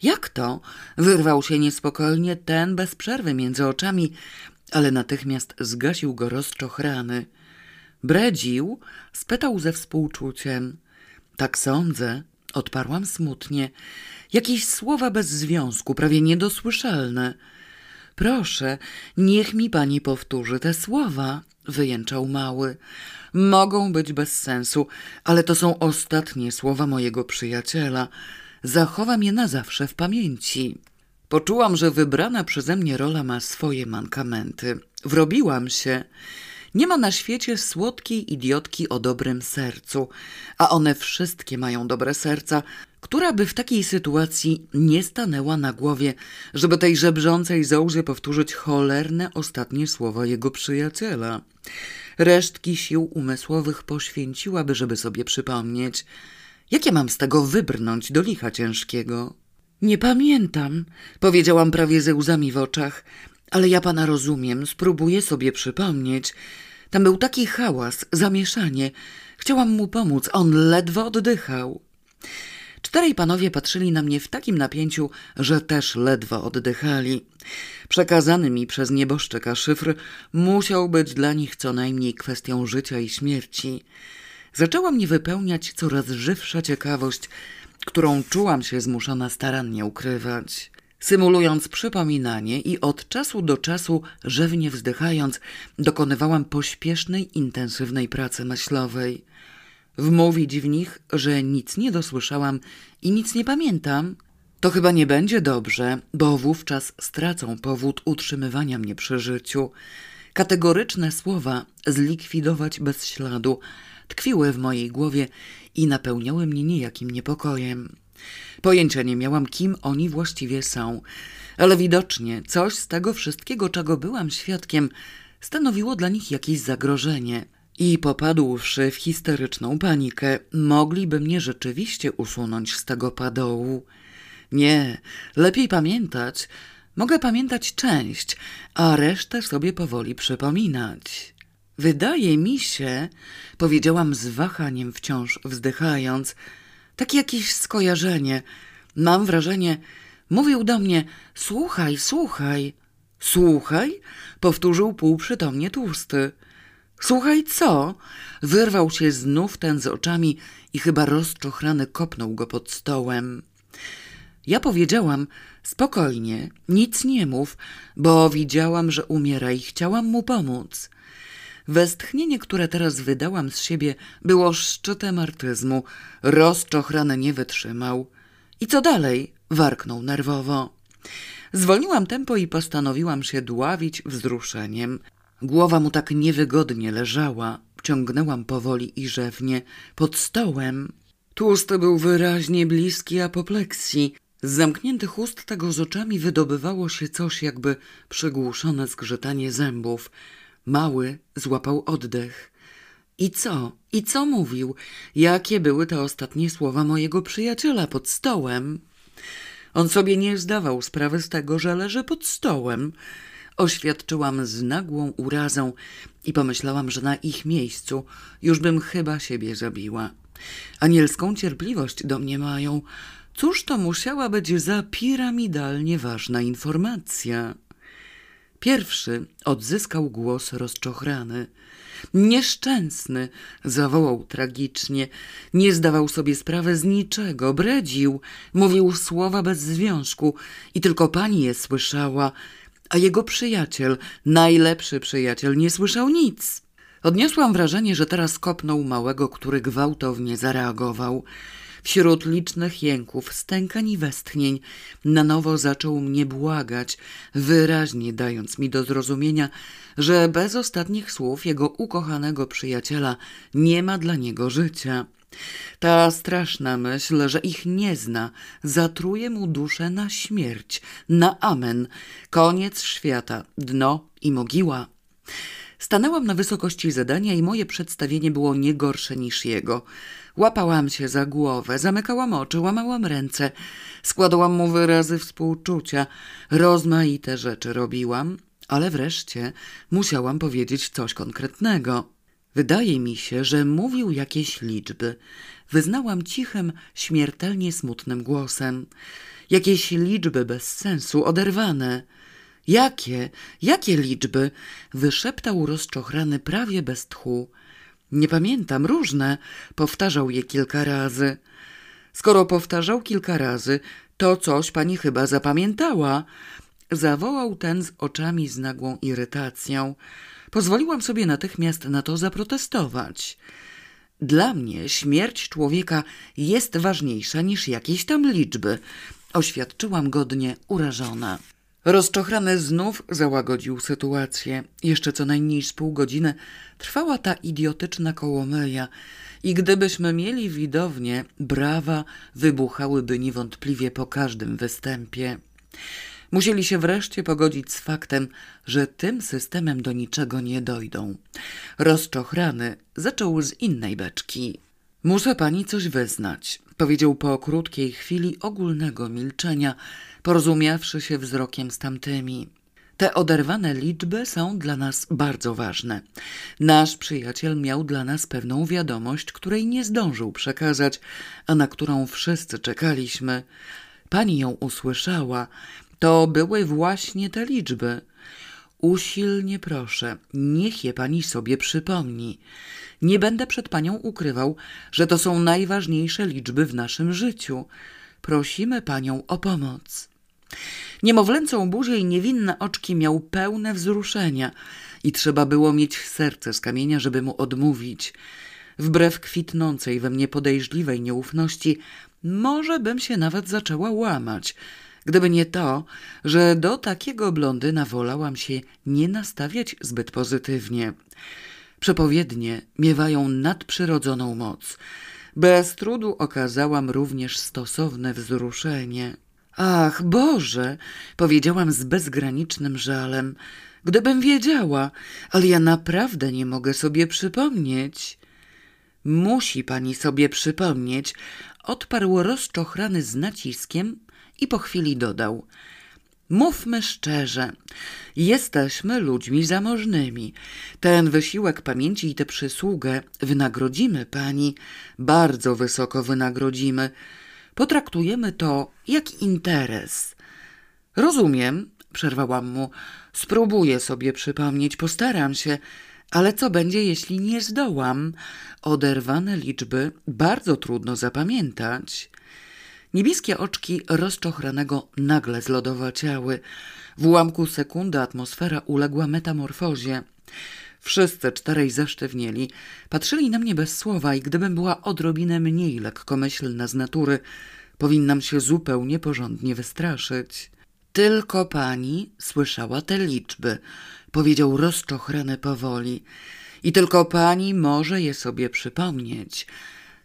Jak to? Wyrwał się niespokojnie ten bez przerwy między oczami, ale natychmiast zgasił go rozczochrany. Bredził? spytał ze współczuciem. Tak sądzę, odparłam smutnie. Jakieś słowa bez związku, prawie niedosłyszalne. Proszę, niech mi pani powtórzy te słowa, wyjęczał mały. Mogą być bez sensu, ale to są ostatnie słowa mojego przyjaciela. Zachowam je na zawsze w pamięci. Poczułam, że wybrana przeze mnie rola ma swoje mankamenty. Wrobiłam się. Nie ma na świecie słodkiej idiotki o dobrym sercu, a one wszystkie mają dobre serca, która by w takiej sytuacji nie stanęła na głowie, żeby tej żebrzącej zołzie powtórzyć cholerne ostatnie słowa jego przyjaciela. Resztki sił umysłowych poświęciłaby, żeby sobie przypomnieć. Jakie mam z tego wybrnąć do licha ciężkiego? Nie pamiętam, powiedziałam prawie ze łzami w oczach, ale ja pana rozumiem, spróbuję sobie przypomnieć. Tam był taki hałas, zamieszanie. Chciałam mu pomóc, on ledwo oddychał. Czterej panowie patrzyli na mnie w takim napięciu, że też ledwo oddychali. Przekazany mi przez nieboszczyka szyfr musiał być dla nich co najmniej kwestią życia i śmierci. Zaczęła mnie wypełniać coraz żywsza ciekawość, którą czułam się zmuszona starannie ukrywać. Symulując przypominanie i od czasu do czasu rzewnie wzdychając, dokonywałam pośpiesznej, intensywnej pracy myślowej. Wmówić w nich, że nic nie dosłyszałam i nic nie pamiętam, to chyba nie będzie dobrze, bo wówczas stracą powód utrzymywania mnie przy życiu. Kategoryczne słowa zlikwidować bez śladu tkwiły w mojej głowie i napełniały mnie niejakim niepokojem. Pojęcia nie miałam, kim oni właściwie są, ale widocznie coś z tego wszystkiego, czego byłam świadkiem, stanowiło dla nich jakieś zagrożenie. I popadłszy w histeryczną panikę, mogliby mnie rzeczywiście usunąć z tego padołu. Nie, lepiej pamiętać. Mogę pamiętać część, a resztę sobie powoli przypominać. Wydaje mi się, powiedziałam z wahaniem wciąż wzdychając, takie jakieś skojarzenie. Mam wrażenie, mówił do mnie, słuchaj, słuchaj. Słuchaj, powtórzył półprzytomnie tłusty. Słuchaj, co? Wyrwał się znów ten z oczami i chyba rozczochrany kopnął go pod stołem. Ja powiedziałam, spokojnie, nic nie mów, bo widziałam, że umiera i chciałam mu pomóc. Westchnienie, które teraz wydałam z siebie, było szczytem artyzmu. Rozczochrany nie wytrzymał. I co dalej? Warknął nerwowo. Zwolniłam tempo i postanowiłam się dławić wzruszeniem. Głowa mu tak niewygodnie leżała. Ciągnęłam powoli i rzewnie. Pod stołem. Tłusty był wyraźnie bliski apopleksji. Z zamkniętych ust tego z oczami wydobywało się coś jakby przygłuszone zgrzytanie zębów. Mały złapał oddech. I co? I co mówił? Jakie były te ostatnie słowa mojego przyjaciela pod stołem? On sobie nie zdawał sprawy z tego, że leży pod stołem. Oświadczyłam z nagłą urazą i pomyślałam, że na ich miejscu już bym chyba siebie zabiła. Anielską cierpliwość do mnie mają. Cóż to musiała być za piramidalnie ważna informacja? Pierwszy odzyskał głos rozczochrany. Nieszczęsny, zawołał tragicznie. Nie zdawał sobie sprawy z niczego, bredził, mówił słowa bez związku i tylko pani je słyszała, a jego przyjaciel, najlepszy przyjaciel, nie słyszał nic. Odniosłam wrażenie, że teraz kopnął małego, który gwałtownie zareagował. Wśród licznych jęków, stękań i westchnień na nowo zaczął mnie błagać, wyraźnie dając mi do zrozumienia, że bez ostatnich słów jego ukochanego przyjaciela nie ma dla niego życia. Ta straszna myśl, że ich nie zna, zatruje mu duszę na śmierć, na amen, koniec świata, dno i mogiła. Stanęłam na wysokości zadania i moje przedstawienie było nie gorsze niż jego. Łapałam się za głowę, zamykałam oczy, łamałam ręce, składałam mu wyrazy współczucia, rozmaite rzeczy robiłam, ale wreszcie musiałam powiedzieć coś konkretnego. Wydaje mi się, że mówił jakieś liczby. Wyznałam cichym, śmiertelnie smutnym głosem. Jakieś liczby bez sensu, oderwane. Jakie, jakie liczby? Wyszeptał rozczochrany prawie bez tchu. Nie pamiętam, różne. Powtarzał je kilka razy. Skoro powtarzał kilka razy, to coś pani chyba zapamiętała. zawołał ten z oczami z nagłą irytacją. Pozwoliłam sobie natychmiast na to zaprotestować. Dla mnie śmierć człowieka jest ważniejsza niż jakieś tam liczby, oświadczyłam godnie urażona. Rozczochrany znów załagodził sytuację. Jeszcze co najmniej z pół godziny trwała ta idiotyczna kołomyja i gdybyśmy mieli widownię, brawa wybuchałyby niewątpliwie po każdym występie. Musieli się wreszcie pogodzić z faktem, że tym systemem do niczego nie dojdą. Rozczochrany zaczął z innej beczki. Muszę pani coś wyznać, powiedział po krótkiej chwili ogólnego milczenia, porozumiawszy się wzrokiem z tamtymi. Te oderwane liczby są dla nas bardzo ważne. Nasz przyjaciel miał dla nas pewną wiadomość, której nie zdążył przekazać, a na którą wszyscy czekaliśmy. Pani ją usłyszała. To były właśnie te liczby. Usilnie proszę, niech je pani sobie przypomni. Nie będę przed panią ukrywał, że to są najważniejsze liczby w naszym życiu. Prosimy panią o pomoc. Niemowlęcą buzię i niewinne oczki miał pełne wzruszenia i trzeba było mieć serce z kamienia, żeby mu odmówić. Wbrew kwitnącej we mnie podejrzliwej nieufności, może bym się nawet zaczęła łamać, gdyby nie to, że do takiego blondyna wolałam się nie nastawiać zbyt pozytywnie. Przepowiednie miewają nadprzyrodzoną moc. Bez trudu okazałam również stosowne wzruszenie. Ach, Boże, powiedziałam z bezgranicznym żalem. Gdybym wiedziała, ale ja naprawdę nie mogę sobie przypomnieć. Musi pani sobie przypomnieć, odparł rozczochrany z naciskiem i po chwili dodał. Mówmy szczerze, jesteśmy ludźmi zamożnymi. Ten wysiłek pamięci i tę przysługę wynagrodzimy pani, bardzo wysoko wynagrodzimy. Potraktujemy to jak interes. Rozumiem, przerwałam mu. Spróbuję sobie przypomnieć, postaram się, ale co będzie, jeśli nie zdołam? Oderwane liczby bardzo trudno zapamiętać. Niebieskie oczki rozczochranego nagle zlodowaciały. W ułamku sekundy atmosfera uległa metamorfozie. Wszyscy czterej zesztywnieli, patrzyli na mnie bez słowa i gdybym była odrobinę mniej lekkomyślna z natury, powinnam się zupełnie porządnie wystraszyć. Tylko pani słyszała te liczby, powiedział rozczochrany powoli. I tylko pani może je sobie przypomnieć.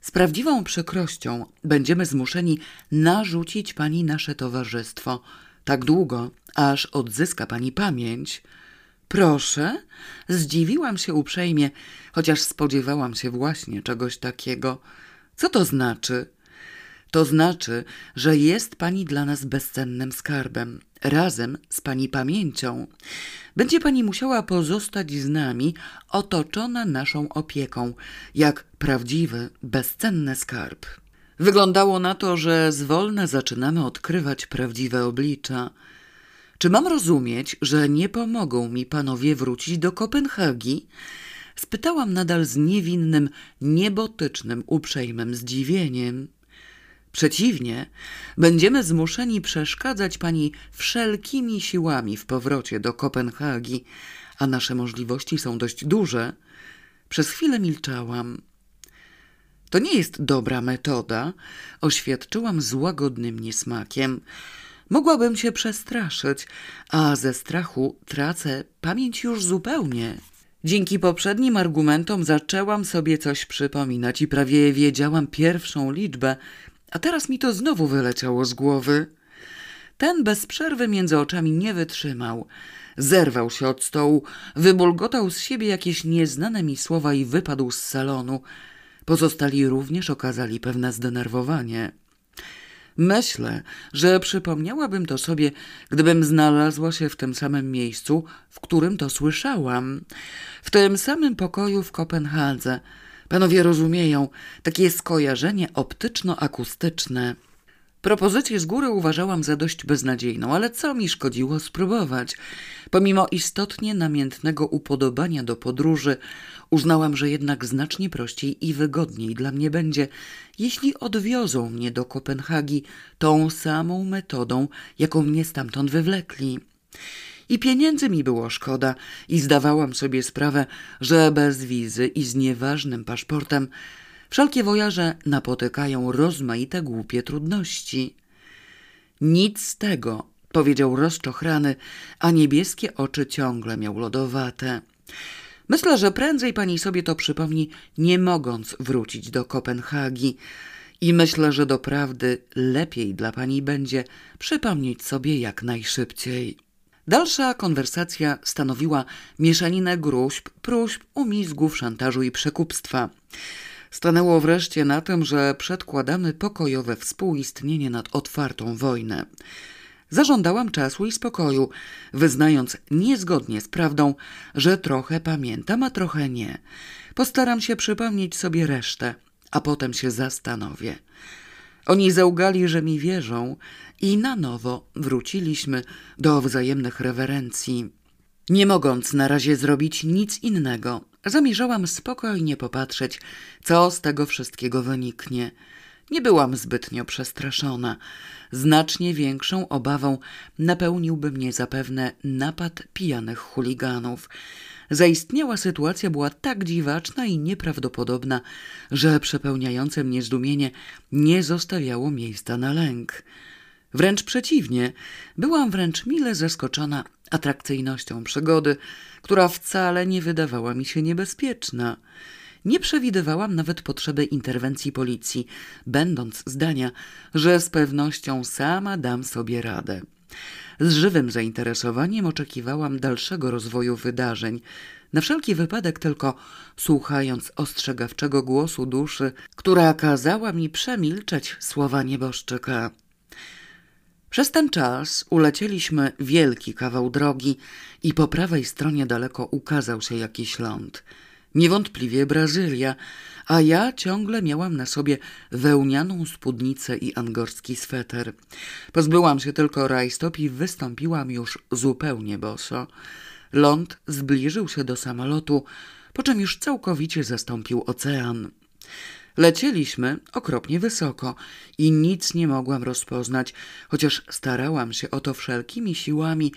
Z prawdziwą przykrością będziemy zmuszeni narzucić pani nasze towarzystwo tak długo, aż odzyska pani pamięć. Proszę? Zdziwiłam się uprzejmie, chociaż spodziewałam się właśnie czegoś takiego. Co to znaczy? To znaczy, że jest pani dla nas bezcennym skarbem, razem z pani pamięcią. Będzie pani musiała pozostać z nami, otoczona naszą opieką, jak prawdziwy, bezcenny skarb. Wyglądało na to, że zwolna zaczynamy odkrywać prawdziwe oblicza. Czy mam rozumieć, że nie pomogą mi panowie wrócić do Kopenhagi? Spytałam nadal z niewinnym, niebotycznym, uprzejmym zdziwieniem. Przeciwnie, będziemy zmuszeni przeszkadzać pani wszelkimi siłami w powrocie do Kopenhagi, a nasze możliwości są dość duże. Przez chwilę milczałam. To nie jest dobra metoda, oświadczyłam z łagodnym niesmakiem. Mogłabym się przestraszyć, a ze strachu tracę pamięć już zupełnie. Dzięki poprzednim argumentom zaczęłam sobie coś przypominać i prawie wiedziałam pierwszą liczbę, a teraz mi to znowu wyleciało z głowy. Ten bez przerwy między oczami nie wytrzymał. Zerwał się od stołu, wybulgotał z siebie jakieś nieznane mi słowa i wypadł z salonu. Pozostali również okazali pewne zdenerwowanie. Myślę, że przypomniałabym to sobie, gdybym znalazła się w tym samym miejscu, w którym to słyszałam. W tym samym pokoju w Kopenhadze. Panowie rozumieją, takie skojarzenie optyczno-akustyczne. Propozycję z góry uważałam za dość beznadziejną, ale co mi szkodziło spróbować? Pomimo istotnie namiętnego upodobania do podróży, uznałam, że jednak znacznie prościej i wygodniej dla mnie będzie, jeśli odwiozą mnie do Kopenhagi tą samą metodą, jaką mnie stamtąd wywlekli. I pieniędzy mi było szkoda i zdawałam sobie sprawę, że bez wizy i z nieważnym paszportem wszelkie wojaże napotykają rozmaite głupie trudności. Nic z tego, powiedział rozczochrany, a niebieskie oczy ciągle miał lodowate. Myślę, że prędzej pani sobie to przypomni, nie mogąc wrócić do Kopenhagi. I myślę, że doprawdy lepiej dla pani będzie przypomnieć sobie jak najszybciej. Dalsza konwersacja stanowiła mieszaninę gruźb, próśb, umizgów, szantażu i przekupstwa. Stanęło wreszcie na tym, że przedkładamy pokojowe współistnienie nad otwartą wojnę. Zażądałam czasu i spokoju, wyznając niezgodnie z prawdą, że trochę pamiętam, a trochę nie. Postaram się przypomnieć sobie resztę, a potem się zastanowię. Oni zaugali, że mi wierzą i na nowo wróciliśmy do wzajemnych rewerencji. Nie mogąc na razie zrobić nic innego, zamierzałam spokojnie popatrzeć, co z tego wszystkiego wyniknie. Nie byłam zbytnio przestraszona. Znacznie większą obawą napełniłby mnie zapewne napad pijanych chuliganów. Zaistniała sytuacja była tak dziwaczna i nieprawdopodobna, że przepełniające mnie zdumienie nie zostawiało miejsca na lęk. Wręcz przeciwnie, byłam wręcz mile zaskoczona atrakcyjnością przygody, która wcale nie wydawała mi się niebezpieczna. Nie przewidywałam nawet potrzeby interwencji policji, będąc zdania, że z pewnością sama dam sobie radę. Z żywym zainteresowaniem oczekiwałam dalszego rozwoju wydarzeń, na wszelki wypadek tylko słuchając ostrzegawczego głosu duszy, która kazała mi przemilczeć słowa nieboszczyka. Przez ten czas ulecieliśmy wielki kawał drogi i po prawej stronie daleko ukazał się jakiś ląd. Niewątpliwie Brazylia, a ja ciągle miałam na sobie wełnianą spódnicę i angorski sweter. Pozbyłam się tylko rajstop i wystąpiłam już zupełnie boso. Ląd zbliżył się do samolotu, po czym już całkowicie zastąpił ocean. Lecieliśmy okropnie wysoko i nic nie mogłam rozpoznać, chociaż starałam się o to wszelkimi siłami,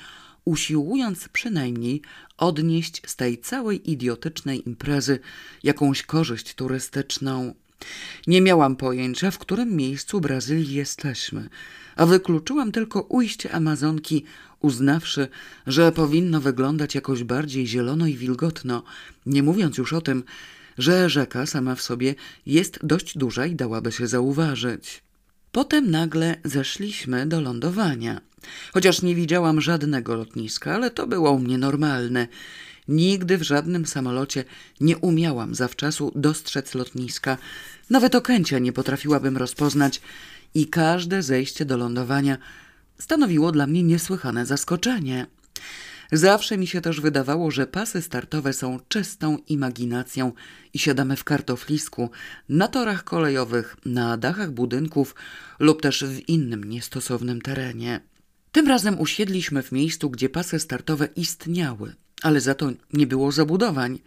usiłując przynajmniej odnieść z tej całej idiotycznej imprezy jakąś korzyść turystyczną. Nie miałam pojęcia, w którym miejscu Brazylii jesteśmy, a wykluczyłam tylko ujście Amazonki, uznawszy, że powinno wyglądać jakoś bardziej zielono i wilgotno, nie mówiąc już o tym, że rzeka sama w sobie jest dość duża i dałaby się zauważyć. Potem nagle zeszliśmy do lądowania. Chociaż nie widziałam żadnego lotniska, ale to było u mnie normalne. Nigdy w żadnym samolocie nie umiałam zawczasu dostrzec lotniska. Nawet okęcia nie potrafiłabym rozpoznać i każde zejście do lądowania stanowiło dla mnie niesłychane zaskoczenie. Zawsze mi się też wydawało, że pasy startowe są czystą imaginacją i siadamy w kartoflisku, na torach kolejowych, na dachach budynków lub też w innym niestosownym terenie. Tym razem usiedliśmy w miejscu, gdzie pasy startowe istniały, ale za to nie było zabudowań.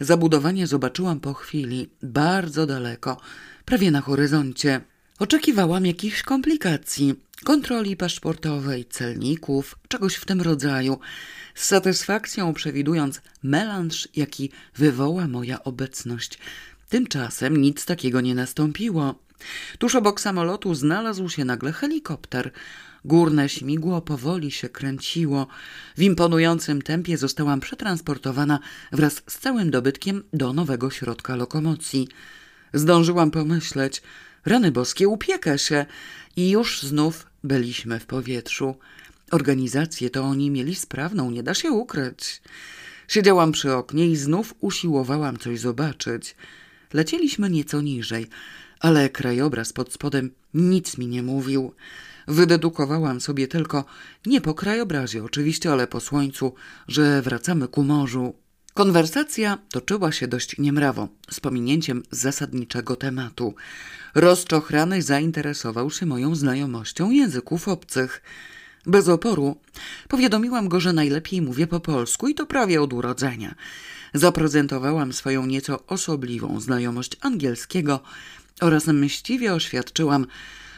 Zabudowanie zobaczyłam po chwili, bardzo daleko, prawie na horyzoncie. Oczekiwałam jakichś komplikacji, kontroli paszportowej, celników, czegoś w tym rodzaju, z satysfakcją przewidując melanż, jaki wywoła moja obecność. Tymczasem nic takiego nie nastąpiło. Tuż obok samolotu znalazł się nagle helikopter. Górne śmigło powoli się kręciło. W imponującym tempie zostałam przetransportowana wraz z całym dobytkiem do nowego środka lokomocji. Zdążyłam pomyśleć, rany boskie, upiekę się i już znów byliśmy w powietrzu. Organizację to oni mieli sprawną, nie da się ukryć. Siedziałam przy oknie i znów usiłowałam coś zobaczyć. Lecieliśmy nieco niżej, ale krajobraz pod spodem nic mi nie mówił. Wydedukowałam sobie tylko, nie po krajobrazie oczywiście, ale po słońcu, że wracamy ku morzu. Konwersacja toczyła się dość niemrawo, z pominięciem zasadniczego tematu. Rozczochrany zainteresował się moją znajomością języków obcych. Bez oporu powiadomiłam go, że najlepiej mówię po polsku i to prawie od urodzenia. Zaprezentowałam swoją nieco osobliwą znajomość angielskiego oraz mściwie oświadczyłam,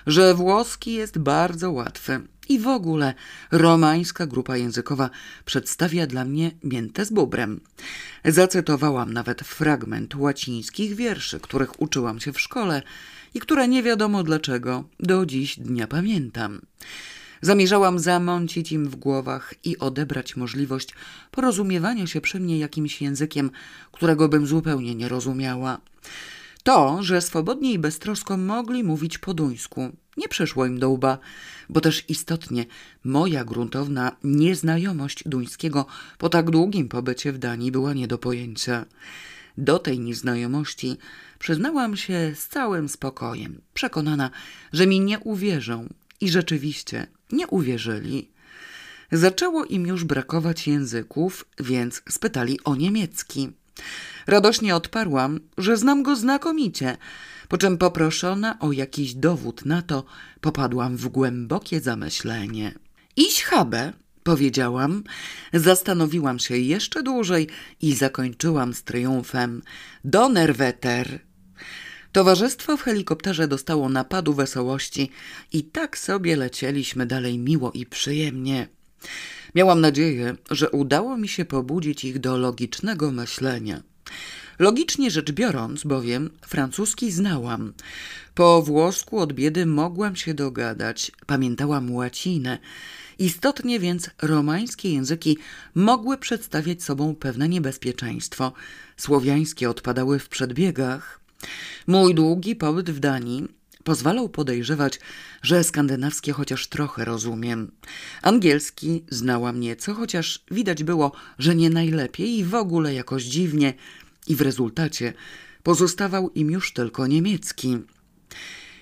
że włoski jest bardzo łatwy I w ogóle romańska grupa językowa przedstawia dla mnie miętę z bubrem. Zacytowałam nawet fragment łacińskich wierszy, których uczyłam się w szkole i które nie wiadomo dlaczego do dziś dnia pamiętam. Zamierzałam zamącić im w głowach i odebrać możliwość porozumiewania się przy mnie jakimś językiem, którego bym zupełnie nie rozumiała. To, że swobodnie i beztrosko mogli mówić po duńsku, nie przyszło im do łba, bo też istotnie moja gruntowna nieznajomość duńskiego po tak długim pobycie w Danii była nie do pojęcia. Do tej nieznajomości przyznałam się z całym spokojem, przekonana, że mi nie uwierzą i rzeczywiście nie uwierzyli. Zaczęło im już brakować języków, więc spytali o niemiecki. Radośnie odparłam, że znam go znakomicie, po czym poproszona o jakiś dowód na to, popadłam w głębokie zamyślenie. Iś habe, powiedziałam, zastanowiłam się jeszcze dłużej i zakończyłam z triumfem. Donnerwetter! Towarzystwo w helikopterze dostało napadu wesołości i tak sobie lecieliśmy dalej miło i przyjemnie. Miałam nadzieję, że udało mi się pobudzić ich do logicznego myślenia. Logicznie rzecz biorąc, bowiem francuski znałam. Po włosku od biedy mogłam się dogadać, pamiętałam łacinę. Istotnie więc romańskie języki mogły przedstawiać sobą pewne niebezpieczeństwo. Słowiańskie odpadały w przedbiegach. Mój długi pobyt w Danii pozwalał podejrzewać, że skandynawskie chociaż trochę rozumiem. Angielski znałam nieco, chociaż widać było, że nie najlepiej i w ogóle jakoś dziwnie, i w rezultacie pozostawał im już tylko niemiecki.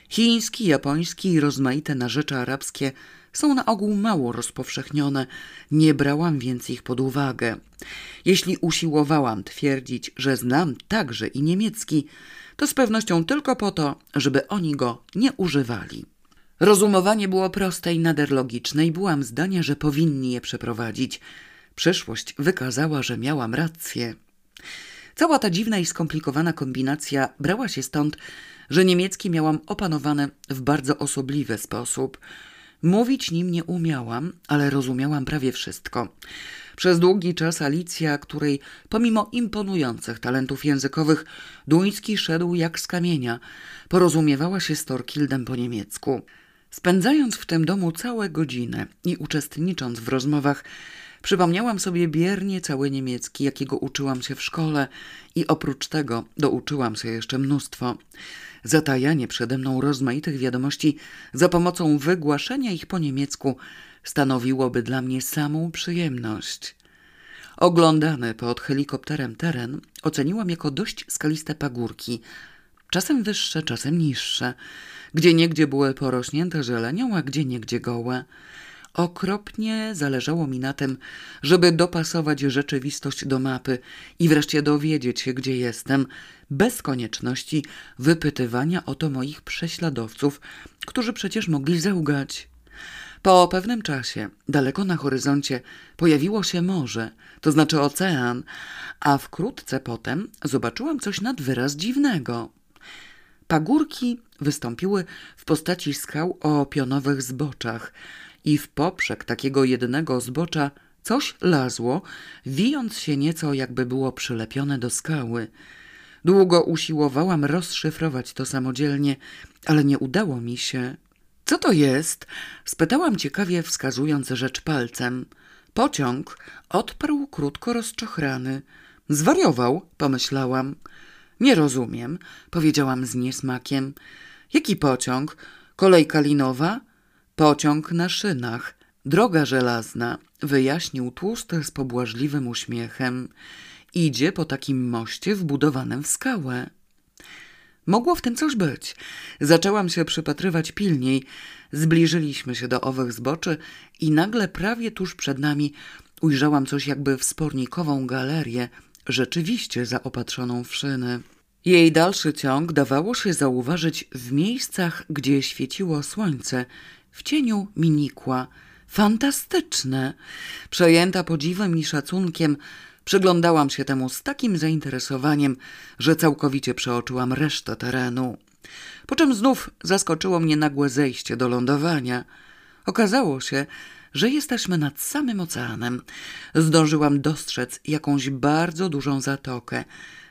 Chiński, japoński i rozmaite narzecze arabskie są na ogół mało rozpowszechnione, nie brałam więc ich pod uwagę. Jeśli usiłowałam twierdzić, że znam także i niemiecki, to z pewnością tylko po to, żeby oni go nie używali. Rozumowanie było proste i nader logiczne i byłam zdania, że powinni je przeprowadzić. Przyszłość wykazała, że miałam rację. Cała ta dziwna i skomplikowana kombinacja brała się stąd, że niemiecki miałam opanowane w bardzo osobliwy sposób. Mówić nim nie umiałam, ale rozumiałam prawie wszystko. Przez długi czas Alicja, której pomimo imponujących talentów językowych duński szedł jak z kamienia, porozumiewała się z Torkildem po niemiecku. Spędzając w tym domu całe godziny i uczestnicząc w rozmowach, Przypomniałam sobie biernie cały niemiecki, jakiego uczyłam się w szkole i oprócz tego douczyłam się jeszcze mnóstwo. Zatajanie przede mną rozmaitych wiadomości za pomocą wygłaszenia ich po niemiecku stanowiłoby dla mnie samą przyjemność. Oglądany pod helikopterem teren oceniłam jako dość skaliste pagórki, czasem wyższe, czasem niższe, gdzie niegdzie były porośnięte zielenią, a gdzie niegdzie gołe. Okropnie zależało mi na tym, żeby dopasować rzeczywistość do mapy i wreszcie dowiedzieć się, gdzie jestem, bez konieczności wypytywania o to moich prześladowców, którzy przecież mogli zełgać. Po pewnym czasie, daleko na horyzoncie, pojawiło się morze, to znaczy ocean, a wkrótce potem zobaczyłam coś nad wyraz dziwnego. Pagórki wystąpiły w postaci skał o pionowych zboczach, i w poprzek takiego jednego zbocza coś lazło, wijąc się nieco, jakby było przylepione do skały. Długo usiłowałam rozszyfrować to samodzielnie, ale nie udało mi się. Co to jest? spytałam ciekawie, wskazując rzecz palcem. Pociąg odparł krótko rozczochrany. Zwariował, pomyślałam. Nie rozumiem, powiedziałam z niesmakiem. Jaki pociąg? Kolejka linowa? Pociąg na szynach, droga żelazna, wyjaśnił tłusty z pobłażliwym uśmiechem. Idzie po takim moście wbudowanym w skałę. Mogło w tym coś być. Zaczęłam się przypatrywać pilniej. Zbliżyliśmy się do owych zboczy i nagle prawie tuż przed nami ujrzałam coś jakby wspornikową galerię, rzeczywiście zaopatrzoną w szyny. Jej dalszy ciąg dawało się zauważyć w miejscach, gdzie świeciło słońce w cieniu mi nikła. Fantastyczne! Przejęta podziwem i szacunkiem, przyglądałam się temu z takim zainteresowaniem, że całkowicie przeoczyłam resztę terenu. Po czym znów zaskoczyło mnie nagłe zejście do lądowania. Okazało się, że jesteśmy nad samym oceanem. Zdążyłam dostrzec jakąś bardzo dużą zatokę.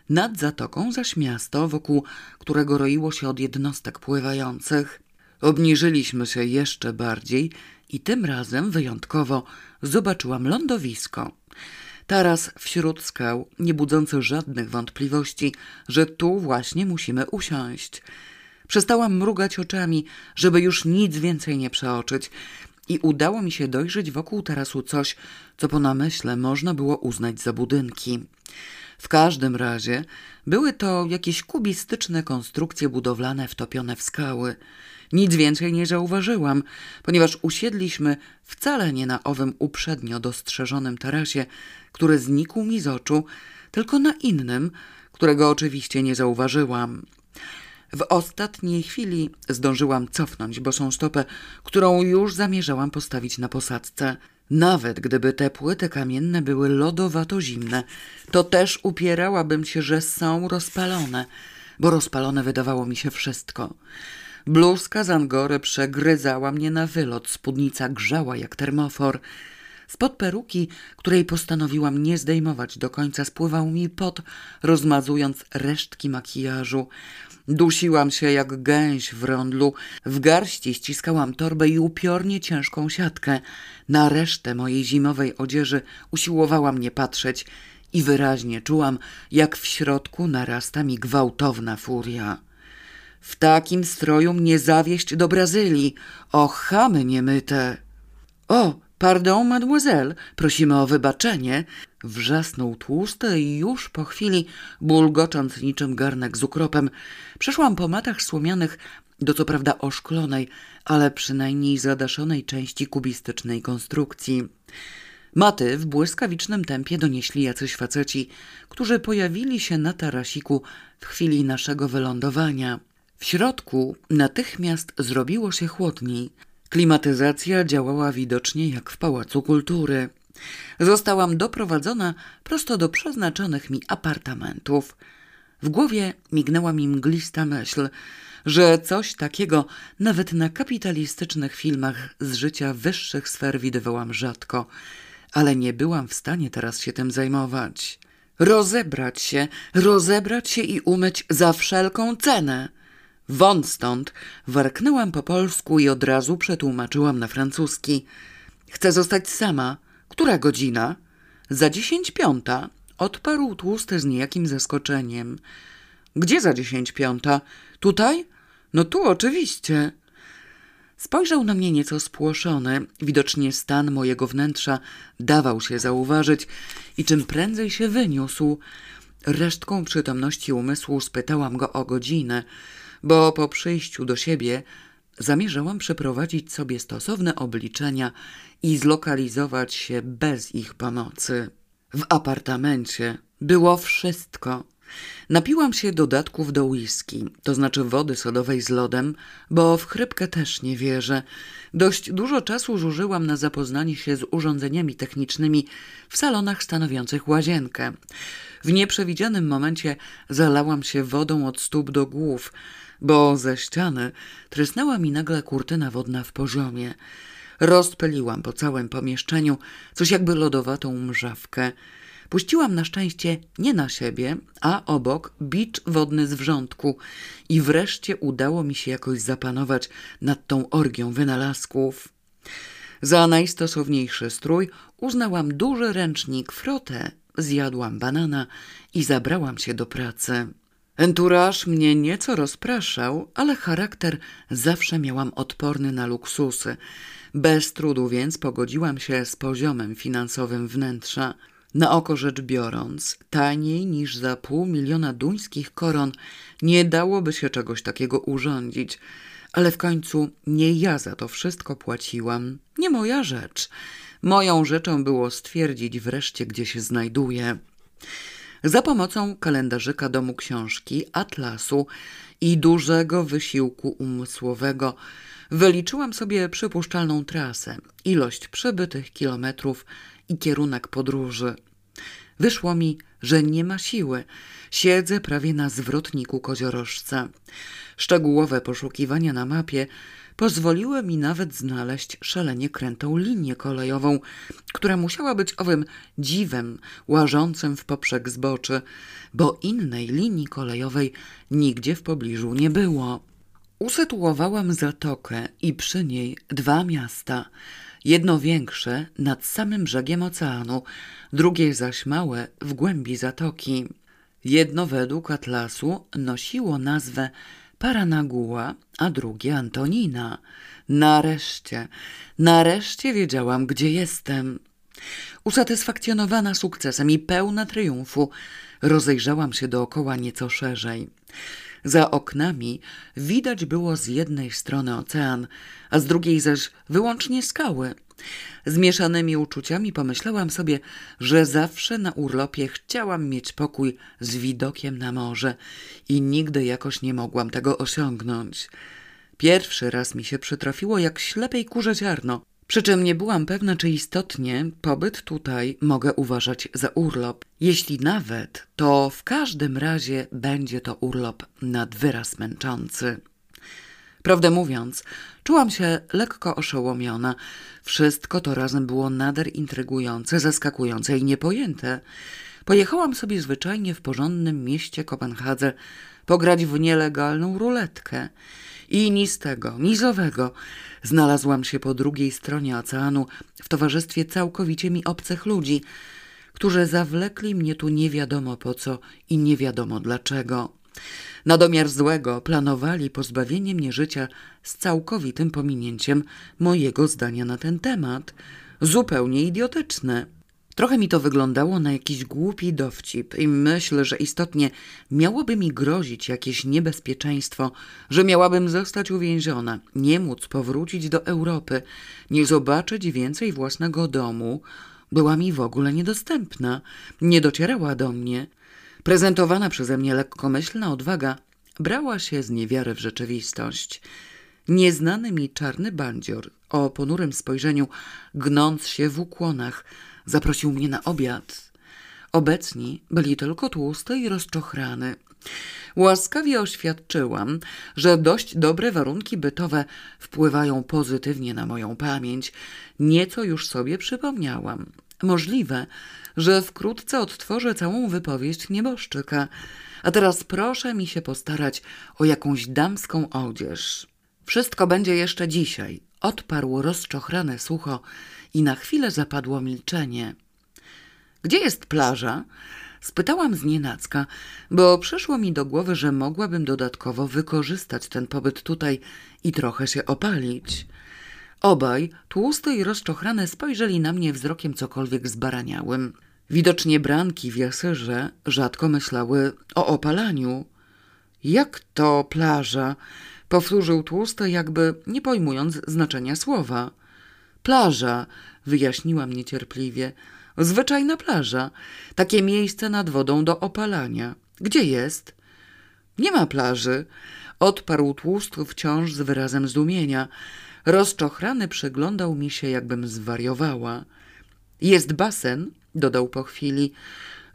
Nad zatoką zaś miasto, wokół którego roiło się od jednostek pływających. Obniżyliśmy się jeszcze bardziej i tym razem wyjątkowo zobaczyłam lądowisko. Taras wśród skał, nie budzący żadnych wątpliwości, że tu właśnie musimy usiąść. Przestałam mrugać oczami, żeby już nic więcej nie przeoczyć i udało mi się dojrzeć wokół tarasu coś, co po namyśle można było uznać za budynki. W każdym razie były to jakieś kubistyczne konstrukcje budowlane wtopione w skały. Nic więcej nie zauważyłam, ponieważ usiedliśmy wcale nie na owym uprzednio dostrzeżonym tarasie, który znikł mi z oczu, tylko na innym, którego oczywiście nie zauważyłam. W ostatniej chwili zdążyłam cofnąć bosą stopę, którą już zamierzałam postawić na posadzce. Nawet gdyby te płyty kamienne były lodowato zimne, to też upierałabym się, że są rozpalone, bo rozpalone wydawało mi się wszystko. Bluzka z Angory przegryzała mnie na wylot, spódnica grzała jak termofor. Spod peruki, której postanowiłam nie zdejmować do końca, spływał mi pot, rozmazując resztki makijażu. Dusiłam się jak gęś w rondlu, w garści ściskałam torbę i upiornie ciężką siatkę. Na resztę mojej zimowej odzieży usiłowałam nie patrzeć i wyraźnie czułam, jak w środku narasta mi gwałtowna furia. W takim stroju mnie zawieść do Brazylii. O, chamy niemyte! O, pardon, mademoiselle, prosimy o wybaczenie. Wrzasnął tłusty i już po chwili, bulgocząc niczym garnek z ukropem, przeszłam po matach słomianych do co prawda oszklonej, ale przynajmniej zadaszonej części kubistycznej konstrukcji. Maty w błyskawicznym tempie donieśli jacyś faceci, którzy pojawili się na tarasiku w chwili naszego wylądowania. W środku natychmiast zrobiło się chłodniej. Klimatyzacja działała widocznie jak w Pałacu Kultury. Zostałam doprowadzona prosto do przeznaczonych mi apartamentów. W głowie mignęła mi mglista myśl, że coś takiego nawet na kapitalistycznych filmach z życia wyższych sfer widywałam rzadko, ale nie byłam w stanie teraz się tym zajmować. Rozebrać się, rozebrać się i umyć za wszelką cenę. Wąt stąd, warknęłam po polsku i od razu przetłumaczyłam na francuski. Chcę zostać sama. Która godzina? Za dziesięć piąta, odparł tłusty z niejakim zaskoczeniem. Gdzie za dziesięć piąta? Tutaj? No tu oczywiście. Spojrzał na mnie nieco spłoszony. Widocznie stan mojego wnętrza dawał się zauważyć i czym prędzej się wyniósł. Resztką przytomności umysłu spytałam go o godzinę bo po przyjściu do siebie zamierzałam przeprowadzić sobie stosowne obliczenia i zlokalizować się bez ich pomocy. W apartamencie było wszystko. Napiłam się dodatków do whisky, to znaczy wody sodowej z lodem, bo w chrypkę też nie wierzę. Dość dużo czasu zużyłam na zapoznanie się z urządzeniami technicznymi w salonach stanowiących łazienkę. W nieprzewidzianym momencie zalałam się wodą od stóp do głów, bo ze ściany trysnęła mi nagle kurtyna wodna w poziomie. Rozpyliłam po całym pomieszczeniu coś jakby lodowatą mrzawkę. Puściłam na szczęście nie na siebie, a obok bicz wodny z wrzątku i wreszcie udało mi się jakoś zapanować nad tą orgią wynalazków. Za najstosowniejszy strój uznałam duży ręcznik frotę, zjadłam banana i zabrałam się do pracy. Enturaż mnie nieco rozpraszał, ale charakter zawsze miałam odporny na luksusy. Bez trudu więc pogodziłam się z poziomem finansowym wnętrza. Na oko rzecz biorąc, taniej niż za pół miliona duńskich koron nie dałoby się czegoś takiego urządzić, ale w końcu nie ja za to wszystko płaciłam, nie moja rzecz. Moją rzeczą było stwierdzić wreszcie, gdzie się znajduję. Za pomocą kalendarzyka domu książki, atlasu i dużego wysiłku umysłowego wyliczyłam sobie przypuszczalną trasę, ilość przebytych kilometrów i kierunek podróży. Wyszło mi, że nie ma siły. Siedzę prawie na zwrotniku koziorożca. Szczegółowe poszukiwania na mapie pozwoliły mi nawet znaleźć szalenie krętą linię kolejową, która musiała być owym dziwem łażącym w poprzek zboczy, bo innej linii kolejowej nigdzie w pobliżu nie było. Usytuowałam zatokę i przy niej dwa miasta. Jedno większe nad samym brzegiem oceanu, drugie zaś małe w głębi zatoki. Jedno według atlasu nosiło nazwę Paranagua, a drugie Antonina. Nareszcie, nareszcie wiedziałam, gdzie jestem. Usatysfakcjonowana sukcesem i pełna triumfu, rozejrzałam się dookoła nieco szerzej. Za oknami widać było z jednej strony ocean, a z drugiej zaś wyłącznie skały. Zmieszanymi uczuciami pomyślałam sobie, że zawsze na urlopie chciałam mieć pokój z widokiem na morze i nigdy jakoś nie mogłam tego osiągnąć. Pierwszy raz mi się przytrafiło jak ślepej kurze ziarno. Przy czym nie byłam pewna, czy istotnie pobyt tutaj mogę uważać za urlop. Jeśli nawet, to w każdym razie będzie to urlop nad wyraz męczący. Prawdę mówiąc, czułam się lekko oszołomiona. Wszystko to razem było nader intrygujące, zaskakujące i niepojęte. Pojechałam sobie zwyczajnie w porządnym mieście Kopenhadze pograć w nielegalną ruletkę. I ni z tego. Znalazłam się po drugiej stronie oceanu w towarzystwie całkowicie mi obcych ludzi, którzy zawlekli mnie tu nie wiadomo po co i nie wiadomo dlaczego. Na domiar złego planowali pozbawienie mnie życia z całkowitym pominięciem mojego zdania na ten temat. Zupełnie idiotyczne. Trochę mi to wyglądało na jakiś głupi dowcip i myślę, że istotnie miałoby mi grozić jakieś niebezpieczeństwo, że miałabym zostać uwięziona, nie móc powrócić do Europy, nie zobaczyć więcej własnego domu. Była mi w ogóle niedostępna, nie docierała do mnie. Prezentowana przeze mnie lekkomyślna odwaga brała się z niewiary w rzeczywistość. Nieznany mi czarny bandzior o ponurym spojrzeniu, gnąc się w ukłonach, zaprosił mnie na obiad. Obecni byli tylko tłusty i rozczochrany. Łaskawie oświadczyłam, że dość dobre warunki bytowe wpływają pozytywnie na moją pamięć. Nieco już sobie przypomniałam. Możliwe, że wkrótce odtworzę całą wypowieść nieboszczyka. A teraz proszę mi się postarać o jakąś damską odzież. Wszystko będzie jeszcze dzisiaj, odparł rozczochrane sucho i na chwilę zapadło milczenie. Gdzie jest plaża? Spytałam z nienacka, bo przyszło mi do głowy, że mogłabym dodatkowo wykorzystać ten pobyt tutaj i trochę się opalić. Obaj, tłusty i rozczochrane, spojrzeli na mnie wzrokiem cokolwiek zbaraniałym. Widocznie branki w jasyrze rzadko myślały o opalaniu. Jak to plaża? Powtórzył tłusty, jakby nie pojmując znaczenia słowa. Plaża, wyjaśniłam niecierpliwie. Zwyczajna plaża. Takie miejsce nad wodą do opalania. Gdzie jest? Nie ma plaży. Odparł tłusty wciąż z wyrazem zdumienia. Rozczochrany przyglądał mi się, jakbym zwariowała. Jest basen, dodał po chwili.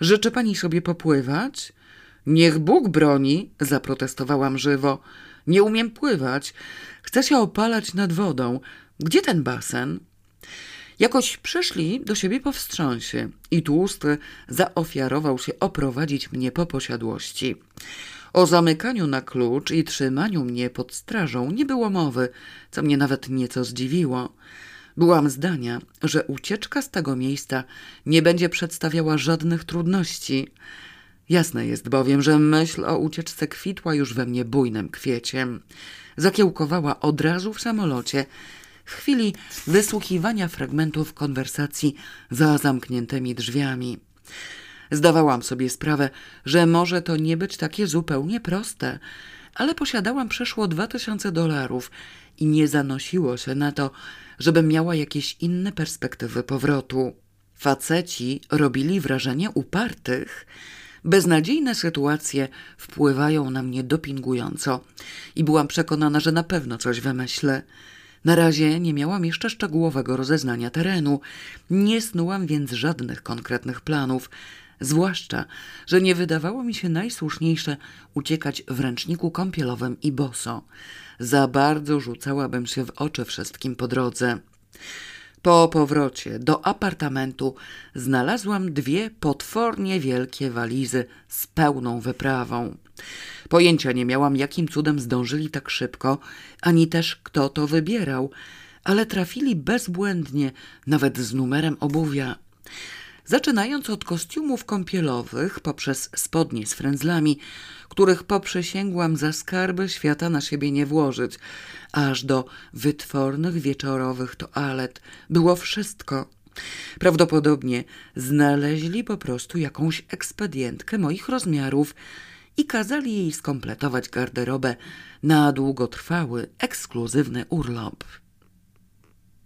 Życzy pani sobie popływać? Niech Bóg broni, zaprotestowałam żywo. Nie umiem pływać. Chcę się opalać nad wodą. Gdzie ten basen? Jakoś przyszli do siebie po wstrząsie i tłusty zaofiarował się oprowadzić mnie po posiadłości. O zamykaniu na klucz i trzymaniu mnie pod strażą nie było mowy, co mnie nawet nieco zdziwiło. Byłam zdania, że ucieczka z tego miejsca nie będzie przedstawiała żadnych trudności. Jasne jest bowiem, że myśl o ucieczce kwitła już we mnie bujnym kwieciem. Zakiełkowała od razu w samolocie, w chwili wysłuchiwania fragmentów konwersacji za zamkniętymi drzwiami. Zdawałam sobie sprawę, że może to nie być takie zupełnie proste, ale posiadałam przeszło dwa tysiące dolarów i nie zanosiło się na to, żebym miała jakieś inne perspektywy powrotu. Faceci robili wrażenie upartych. Beznadziejne sytuacje wpływają na mnie dopingująco i byłam przekonana, że na pewno coś wymyślę. Na razie nie miałam jeszcze szczegółowego rozeznania terenu, nie snułam więc żadnych konkretnych planów. Zwłaszcza, że nie wydawało mi się najsłuszniejsze uciekać w ręczniku kąpielowym i boso. Za bardzo rzucałabym się w oczy wszystkim po drodze. Po powrocie do apartamentu znalazłam dwie potwornie wielkie walizy z pełną wyprawą. Pojęcia nie miałam, jakim cudem zdążyli tak szybko, ani też kto to wybierał, ale trafili bezbłędnie, nawet z numerem obuwia. Zaczynając od kostiumów kąpielowych, poprzez spodnie z frędzlami, których poprzysięgłam za skarby świata na siebie nie włożyć, aż do wytwornych wieczorowych toalet. Było wszystko. Prawdopodobnie znaleźli po prostu jakąś ekspedientkę moich rozmiarów i kazali jej skompletować garderobę na długotrwały, ekskluzywny urlop.